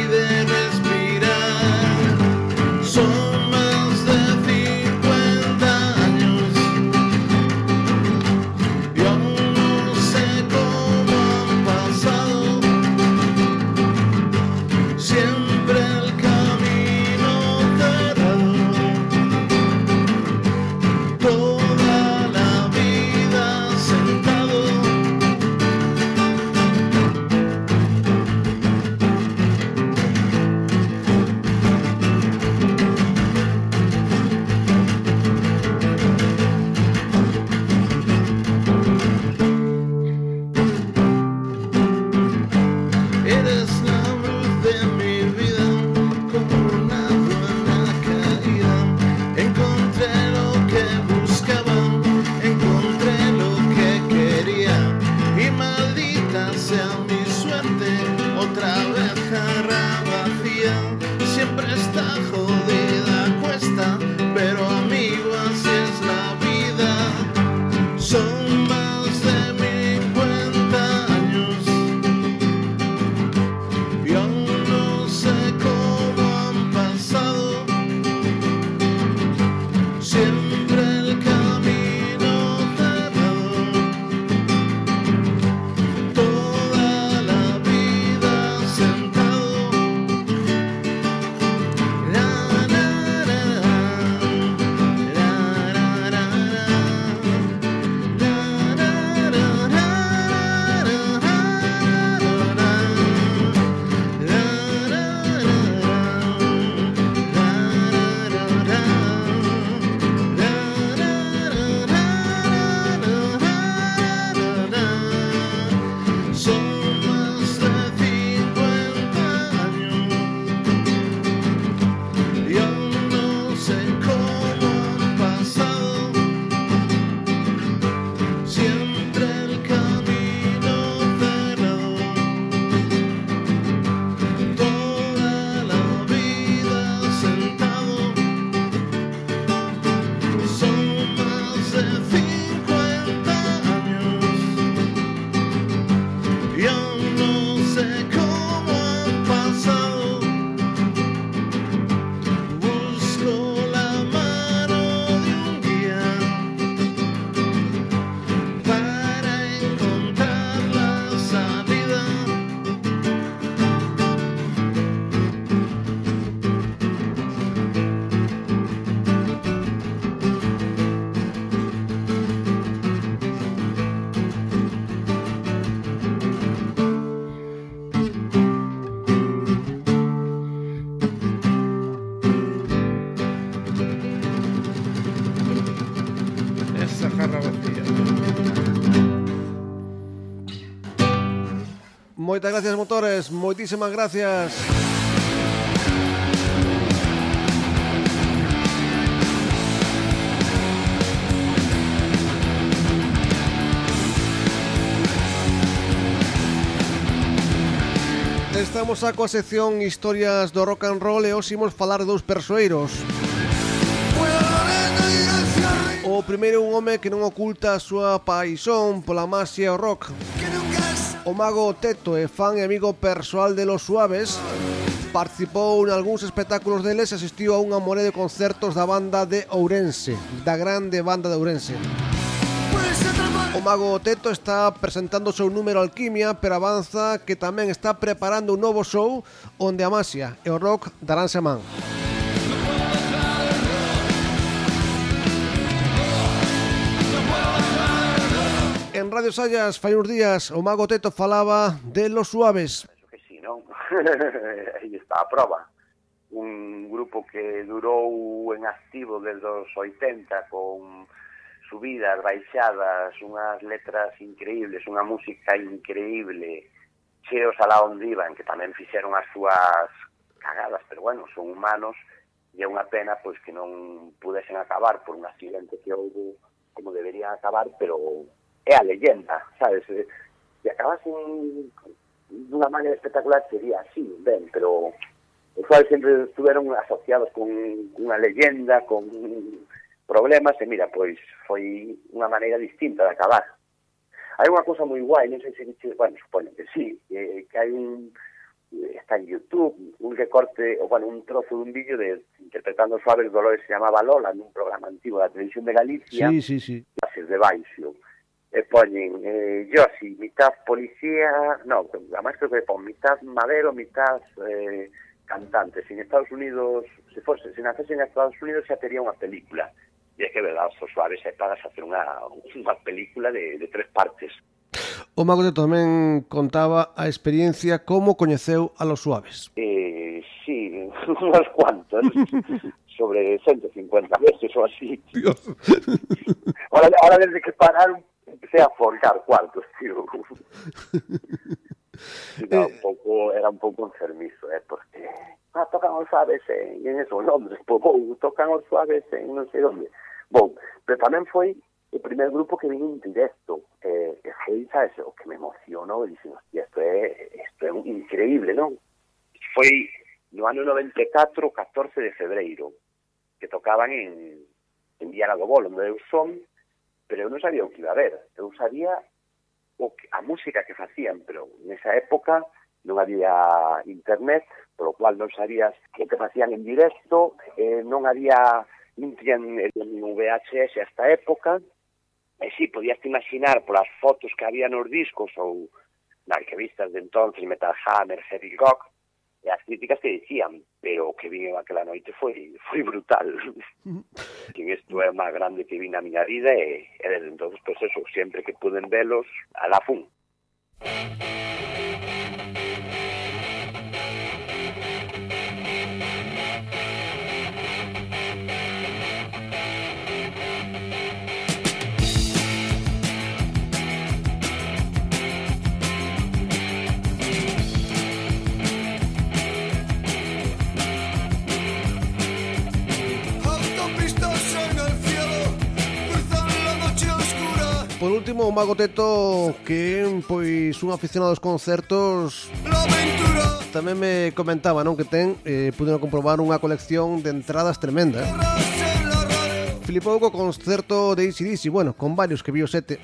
Moitas gracias, motores. Moitísimas gracias. Estamos a coa sección Historias do Rock and Roll e hoxe imos falar dos persoeiros. O primeiro un home que non oculta a súa paixón pola máxia o rock. O mago Teto é fan e amigo persoal de Los Suaves Participou en algúns espectáculos deles e asistiu a unha more de concertos da banda de Ourense Da grande banda de Ourense O mago Teto está presentando o seu número Alquimia, pero avanza que tamén está preparando un novo show onde a masia e o rock daránse a man. en Radio Sallas fai uns días o Mago Teto falaba de los suaves. Penso que sí, non? [laughs] Aí está a prova. Un grupo que durou en activo desde os 80 con subidas, baixadas, unhas letras increíbles, unha música increíble, cheos a la iban, que tamén fixeron as súas cagadas, pero bueno, son humanos, e é unha pena pois que non pudesen acabar por un accidente que houve como deberían acabar, pero é a leyenda, sabes? Se, se acabasen dunha maneira espectacular sería así, ben, pero os cuales sempre estuveron asociados con unha leyenda, con problemas, e mira, pois foi unha maneira distinta de acabar. Hai unha cousa moi guai, non sei se dixe, bueno, supoño que sí, eh, que hai un está en YouTube, un recorte, o bueno, un trozo dun vídeo de interpretando Suaves Dolores se chamaba Lola nun programa antigo da televisión de Galicia, Sí, sí, sí. clases de baixo e poñen eh, yo así, mitad policía, no, además creo que pon mitad madero, mitad eh, cantante. Se en Estados Unidos, se fose, se nacese en Estados Unidos xa tería unha película. E é que Velasco Suárez pagas a hacer unha, unha película de, de tres partes. O Magote tamén contaba a experiencia como coñeceu a los suaves. Eh, sí, [laughs] unhas cuantas. sobre 150 veces ou así. Dios. Ahora, ahora desde que pararon empecé a folgar cuartos, [laughs] tío. [laughs] Era un pouco, era un pouco enfermizo, eh, porque ah, tocan os suaves en, en eso, en Londres, [laughs] pues, bom, tocan os suaves en non sei onde. Bom, pero tamén foi o primer grupo que vin en directo, eh, e foi, sabes, o que me emocionou, e dixen, hostia, isto é, isto é increíble, non? Foi no ano 94, 14 de febreiro, que tocaban en, en Viana do Bolo, onde eu son, pero eu non sabía o que iba a ver. Eu sabía o que, a música que facían, pero nesa época non había internet, polo cual non sabías o que facían en directo, eh, non había non tiñan VHS a esta época, e si, sí, podías te imaginar polas fotos que había nos discos ou nas revistas de entonces, Metal Hammer, Heavy Rock, as críticas que dicían, pero que vin aquela noite foi foi brutal. que isto é máis grande que vi na miña vida e, e desde entonces, pues eso, sempre que puden velos, a la fun. por último, o mago teto que, pois, un aficionado aos concertos Tamén me comentaba, non, que ten, eh, puderon comprobar unha colección de entradas tremenda eh. Flipou co concerto de ACDC, bueno, con varios que viu sete.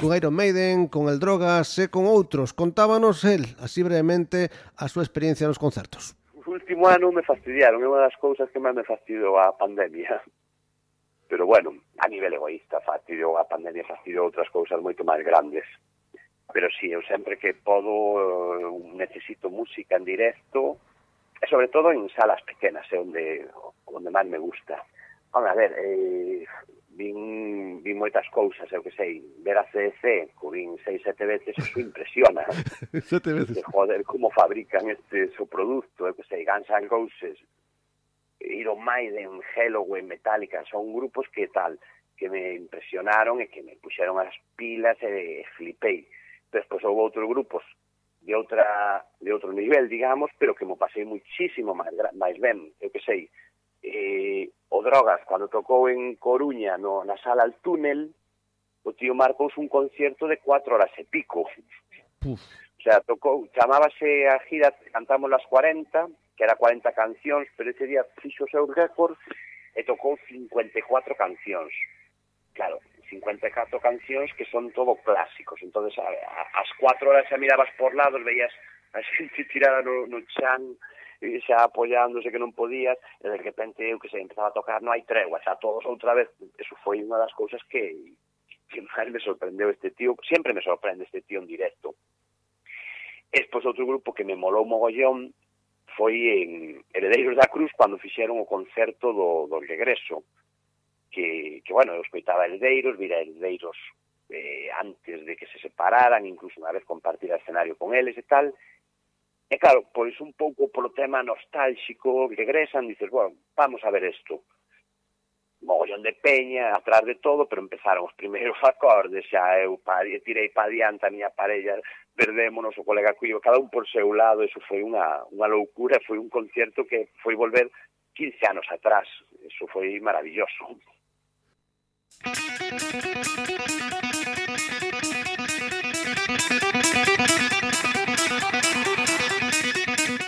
Con Iron Maiden, con El Drogas e con outros. Contábanos el, así brevemente, a súa experiencia nos concertos. O último ano me fastidiaron, é unha das cousas que máis me fastidiou a pandemia pero bueno, a nivel egoísta fastidio a pandemia fastidio outras cousas moito máis grandes pero si sí, eu sempre que podo necesito música en directo e sobre todo en salas pequenas é eh, onde, onde máis me gusta Vamos a ver, eh, vin, vin moitas cousas, eu que sei, ver a CDC, co vin seis, sete veces, eso impresiona. [laughs] sete veces. De, joder, como fabrican este o so produto, eu que sei, Guns N' Roses, Iron Maiden, Helloween, Metallica, son grupos que tal, que me impresionaron e que me puxeron as pilas eh, e, e flipei. Despois houve outros grupos de outra de outro nivel, digamos, pero que mo pasei muchísimo máis, máis ben, eu que sei. Eh, o Drogas, cando tocou en Coruña no, na sala al túnel, o tío marcou un concierto de cuatro horas e pico. Puf. O sea, tocou, chamábase a gira, cantamos las 40, que era 40 cancións, pero ese día fixo o seu récord e tocou 54 cancións. Claro, 54 cancións que son todo clásicos. entonces a, a, as 4 horas xa mirabas por lados, veías a xente [laughs] tirada no, no chan, e xa apoiándose que non podías, e de repente eu que se empezaba a tocar, non hai tregua, xa todos outra vez. Eso foi unha das cousas que que máis me sorprendeu este tío, sempre me sorprende este tío en directo. Es, pois, outro grupo que me molou mogollón foi en Heredeiros da Cruz cando fixeron o concerto do, do regreso que, que bueno, eu escoitaba Heredeiros, vira Heredeiros eh, antes de que se separaran, incluso unha vez compartir escenario con eles e tal, e claro, pois un pouco polo tema nostálxico, regresan, dices, bueno, vamos a ver isto, mogollón de peña, atrás de todo, pero empezaron os primeiros [laughs] acordes, xa eu pa, tirei pa diante a miña parella perdémonos o colega Cuyo, cada un por seu lado, eso foi unha, unha loucura, foi un concierto que foi volver 15 anos atrás, eso foi maravilloso.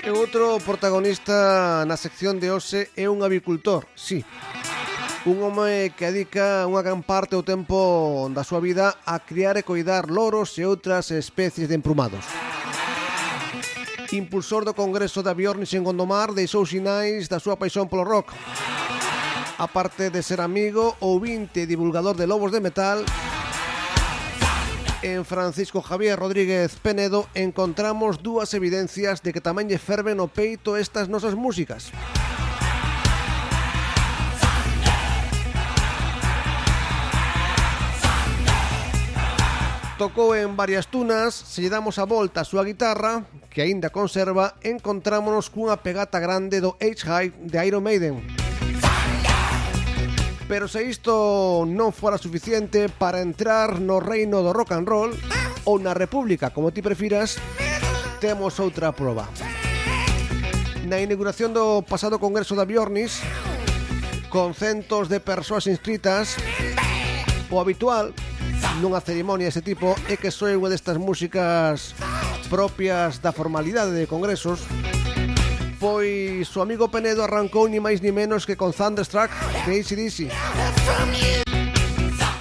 E outro protagonista na sección de hoxe é un avicultor, sí. Un home que dedica unha gran parte do tempo da súa vida a criar e coidar loros e outras especies de emprumados. Impulsor do Congreso da Biornis en Gondomar deixou sinais da súa paixón polo rock. A parte de ser amigo, ouvinte e divulgador de lobos de metal, en Francisco Javier Rodríguez Penedo encontramos dúas evidencias de que tamén lle ferven o peito estas nosas músicas. Música Tocou en varias tunas, se lle damos a volta a súa guitarra, que aínda conserva, encontrámonos cunha pegata grande do H-Hype de Iron Maiden. Pero se isto non fora suficiente para entrar no reino do rock and roll ou na república, como ti prefiras, temos outra proba. Na inauguración do pasado congreso da Bjornis, con centos de persoas inscritas, O habitual nunha cerimonia ese tipo é que soe unha destas músicas propias da formalidade de congresos. Pois o amigo Penedo arrancou ni máis ni menos que con Thunderstruck de ACDC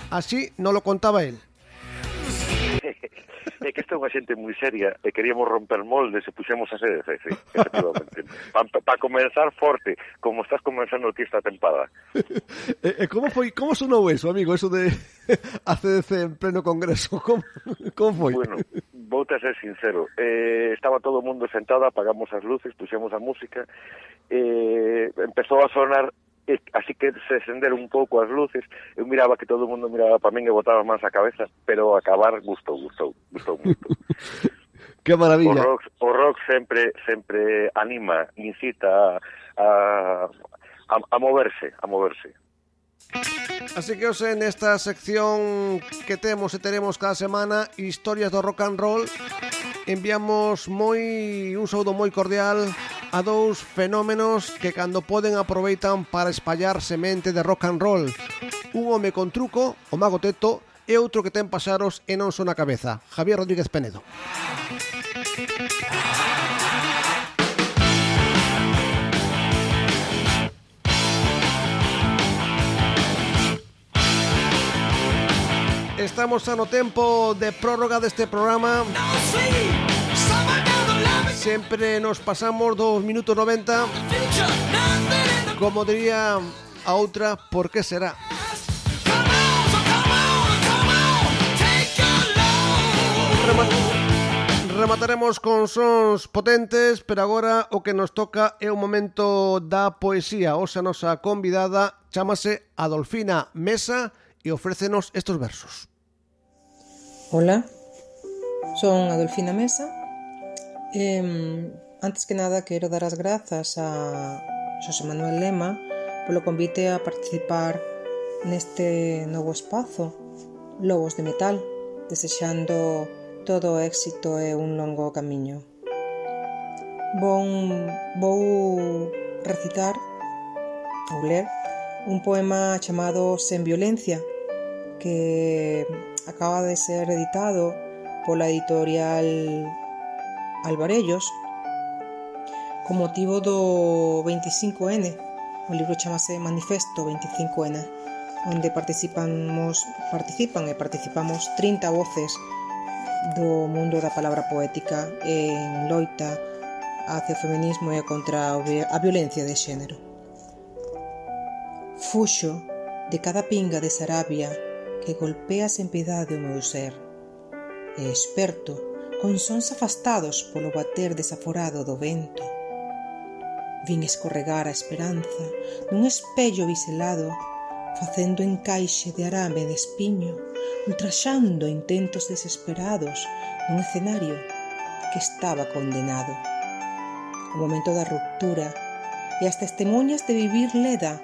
Así non lo contaba él. [laughs] é que esta é unha xente moi seria e queríamos romper moldes e puxemos a sede sí, efectivamente. [laughs] Para pa, pa comenzar forte, como estás comenzando ti esta tempada. [laughs] E, e como foi, como sonou eso, amigo, eso de [laughs] a CDC en pleno congreso, como, como foi? Bueno, vou te ser sincero, eh, estaba todo o mundo sentado, apagamos as luces, puxemos a música, eh, empezou a sonar e, así que se encenderon un pouco as luces, eu miraba que todo o mundo miraba para min e botaba máis a cabeza, pero acabar gustou, gustou, gustou moito. [laughs] Que maravilla. O rock, o rock sempre sempre anima, incita a, a, a moverse, a moverse. Así que hoxe nesta sección que temos e teremos cada semana Historias do Rock and Roll enviamos moi un saúdo moi cordial a dous fenómenos que cando poden aproveitan para espallar semente de rock and roll. Un home con truco, o Mago Teto, e outro que ten pasaros e non son a cabeza, Javier Rodríguez Penedo. estamos xa no tempo de prórroga deste programa Sempre nos pasamos dos minutos 90 Como diría a outra, por que será? Remataremos con sons potentes, pero agora o que nos toca é o momento da poesía. Osa nosa convidada chamase Adolfina Mesa e ofrécenos estos versos. Hola, son Adolfina Mesa. Eh, antes que nada quero dar as grazas a Xosé Manuel Lema polo convite a participar neste novo espazo Lobos de Metal, desexando todo o éxito e un longo camiño. Bon, vou recitar ou ler un poema chamado Sen violencia que acaba de ser editado por la editorial Alvarellos con motivo do 25N, o libro chamase Manifesto 25N, onde participamos, participan e participamos 30 voces do mundo da palabra poética en loita hacia o feminismo e contra a violencia de xénero. Fuxo de cada pinga de Sarabia que golpea sen piedade o meu ser. E esperto, con sons afastados polo bater desaforado do vento. Vin escorregar a esperanza nun espello biselado, facendo encaixe de arame de espiño, ultraxando intentos desesperados nun escenario que estaba condenado. O momento da ruptura e as testemunhas de vivir leda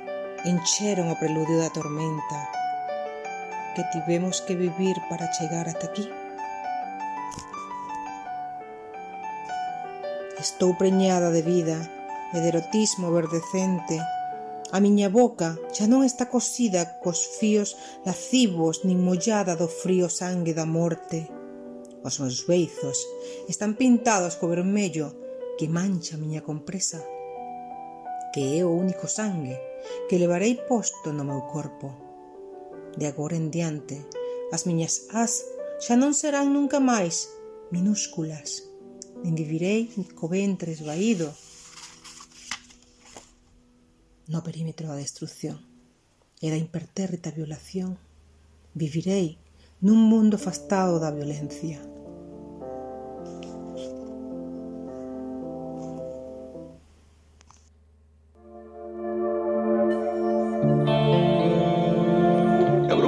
encheron o preludio da tormenta que tivemos que vivir para chegar ata aquí. Estou preñada de vida e de erotismo verdecente. A miña boca xa non está cosida cos fíos lascivos nin mollada do frío sangue da morte. Os meus beizos están pintados co vermello que mancha a miña compresa, que é o único sangue que levarei posto no meu corpo. De agora en diante, as miñas as xa non serán nunca máis minúsculas, nin vivirei co ventre esvaído no perímetro da destrucción e da impertérrita violación. Vivirei nun mundo afastado da violencia.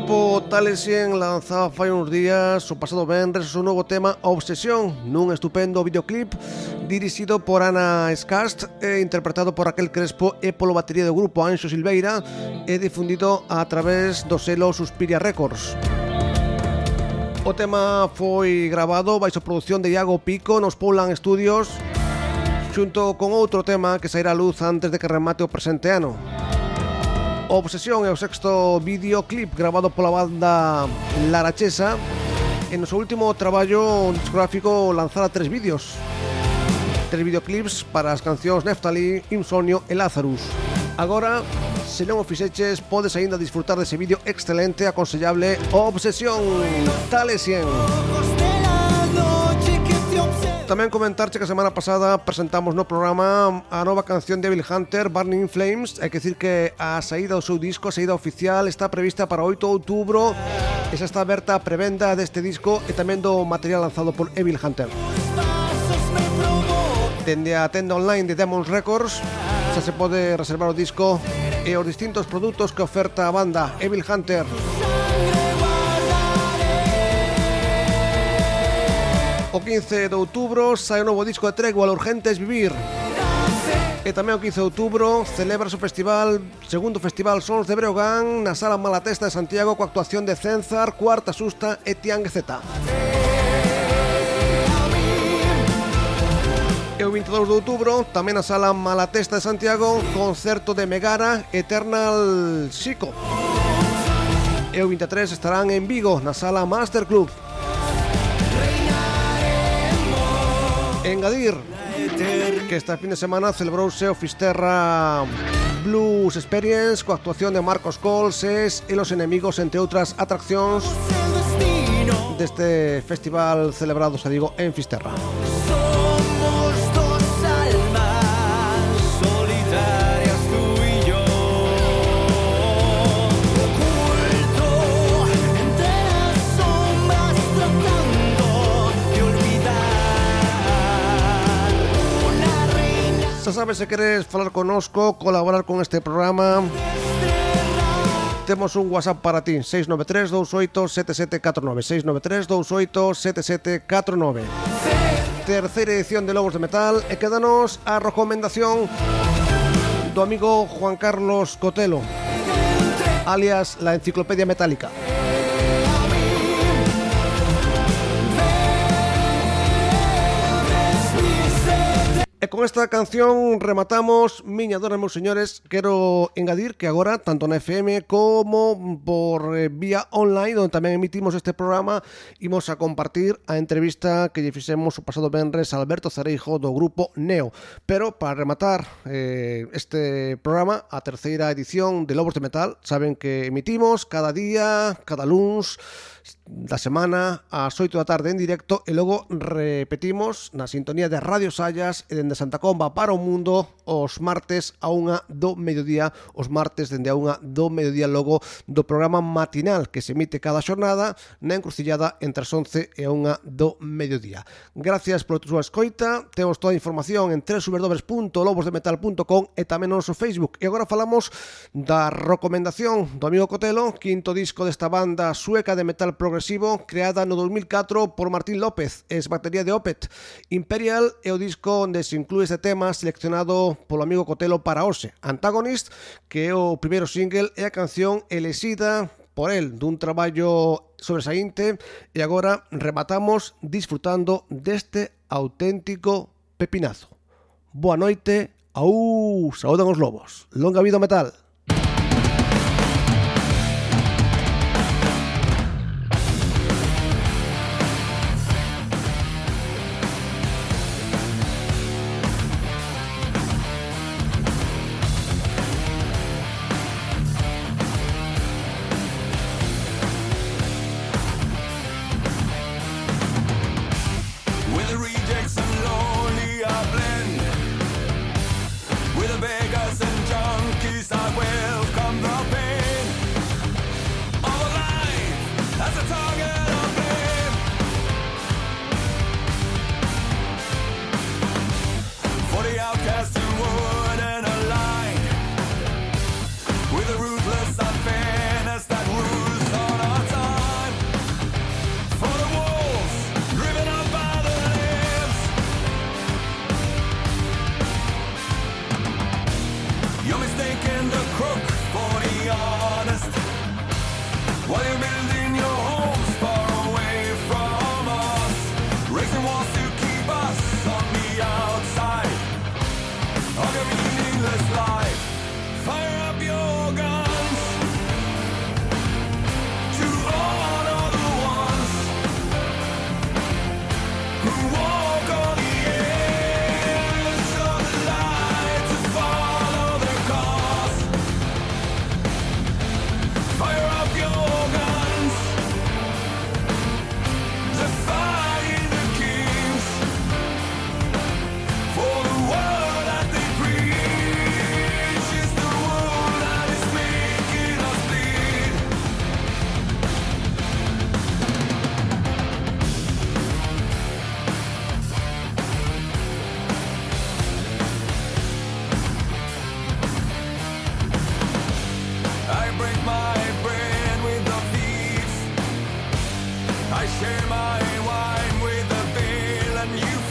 grupo Tales 100 lanzaba fai uns días o pasado vendres o seu novo tema Obsesión nun estupendo videoclip dirixido por Ana Escast e interpretado por Raquel Crespo e polo batería do grupo Anxo Silveira e difundido a través do selo Suspiria Records. O tema foi grabado baixo produción de Iago Pico nos Poulan Studios xunto con outro tema que sairá a luz antes de que remate o presente ano. Obsesión é o sexto videoclip grabado pola banda Larachesa e no seu último traballo discográfico lanzara tres vídeos. Tres videoclips para as cancións Neftali, Insomnio e Lazarus. Agora, se non o fixeches, podes aínda disfrutar dese vídeo excelente, aconsellable Obsesión. Talesien Tamén comentarche que a semana pasada presentamos no programa a nova canción de Bill Hunter, Burning Flames. Hai que dicir que a saída do seu disco, a saída oficial, está prevista para 8 de outubro. Esa está aberta a prevenda deste disco e tamén do material lanzado por Evil Hunter. Dende a tenda online de Demons Records xa se pode reservar o disco e os distintos produtos que oferta a banda Evil Hunter. O 15 de outubro sai o novo disco de Tregua, Urgentes Vivir. E tamén o 15 de outubro celebra o festival, segundo festival Sons de Breogán na Sala Malatesta de Santiago coa actuación de Cenzar, Cuarta Susta e Tiang Z. E o 22 de outubro, tamén na Sala Malatesta de Santiago, concerto de Megara, Eternal Chico. E o 23 estarán en Vigo, na Sala Master Club. Engadir que este fin de semana celebrouse o Fisterra Blues Experience coa actuación de Marcos Colses e Los Enemigos entre outras atraccións deste festival celebrado, se digo, en Fisterra. Xa sabes se queres falar conosco, colaborar con este programa Temos un WhatsApp para ti 693 28 7749 693 28 7749 Terceira edición de Lobos de Metal E quedanos a recomendación do amigo Juan Carlos Cotelo alias la Enciclopedia Metálica E con esta canción rematamos Miña dona, meus señores Quero engadir que agora, tanto na FM como por eh, vía online Onde tamén emitimos este programa Imos a compartir a entrevista que lle fixemos o pasado venres a Alberto Cereijo do grupo Neo. Pero para rematar eh, este programa A terceira edición de Lobos de Metal Saben que emitimos cada día, cada luns da semana ás 8 da tarde en directo E logo repetimos na sintonía de Radio Sallas e dende de Santa Comba para o mundo os martes a unha do mediodía, os martes dende a unha do mediodía logo do programa matinal que se emite cada xornada na encrucillada entre as 11 e a unha do mediodía. Gracias pola túa escoita, temos toda a información en www.lobosdemetal.com e tamén no noso Facebook. E agora falamos da recomendación do amigo Cotelo, quinto disco desta banda sueca de metal progresivo creada no 2004 por Martín López, ex batería de Opet. Imperial é o disco onde se inclúe ese tema seleccionado polo amigo Cotelo para Orse, Antagonist, que é o primeiro single e a canción elexida por el dun traballo sobresaínte e agora rematamos disfrutando deste auténtico pepinazo. Boa noite, au, saúdan os lobos. Longa vida metal. I share my wine with the villain. You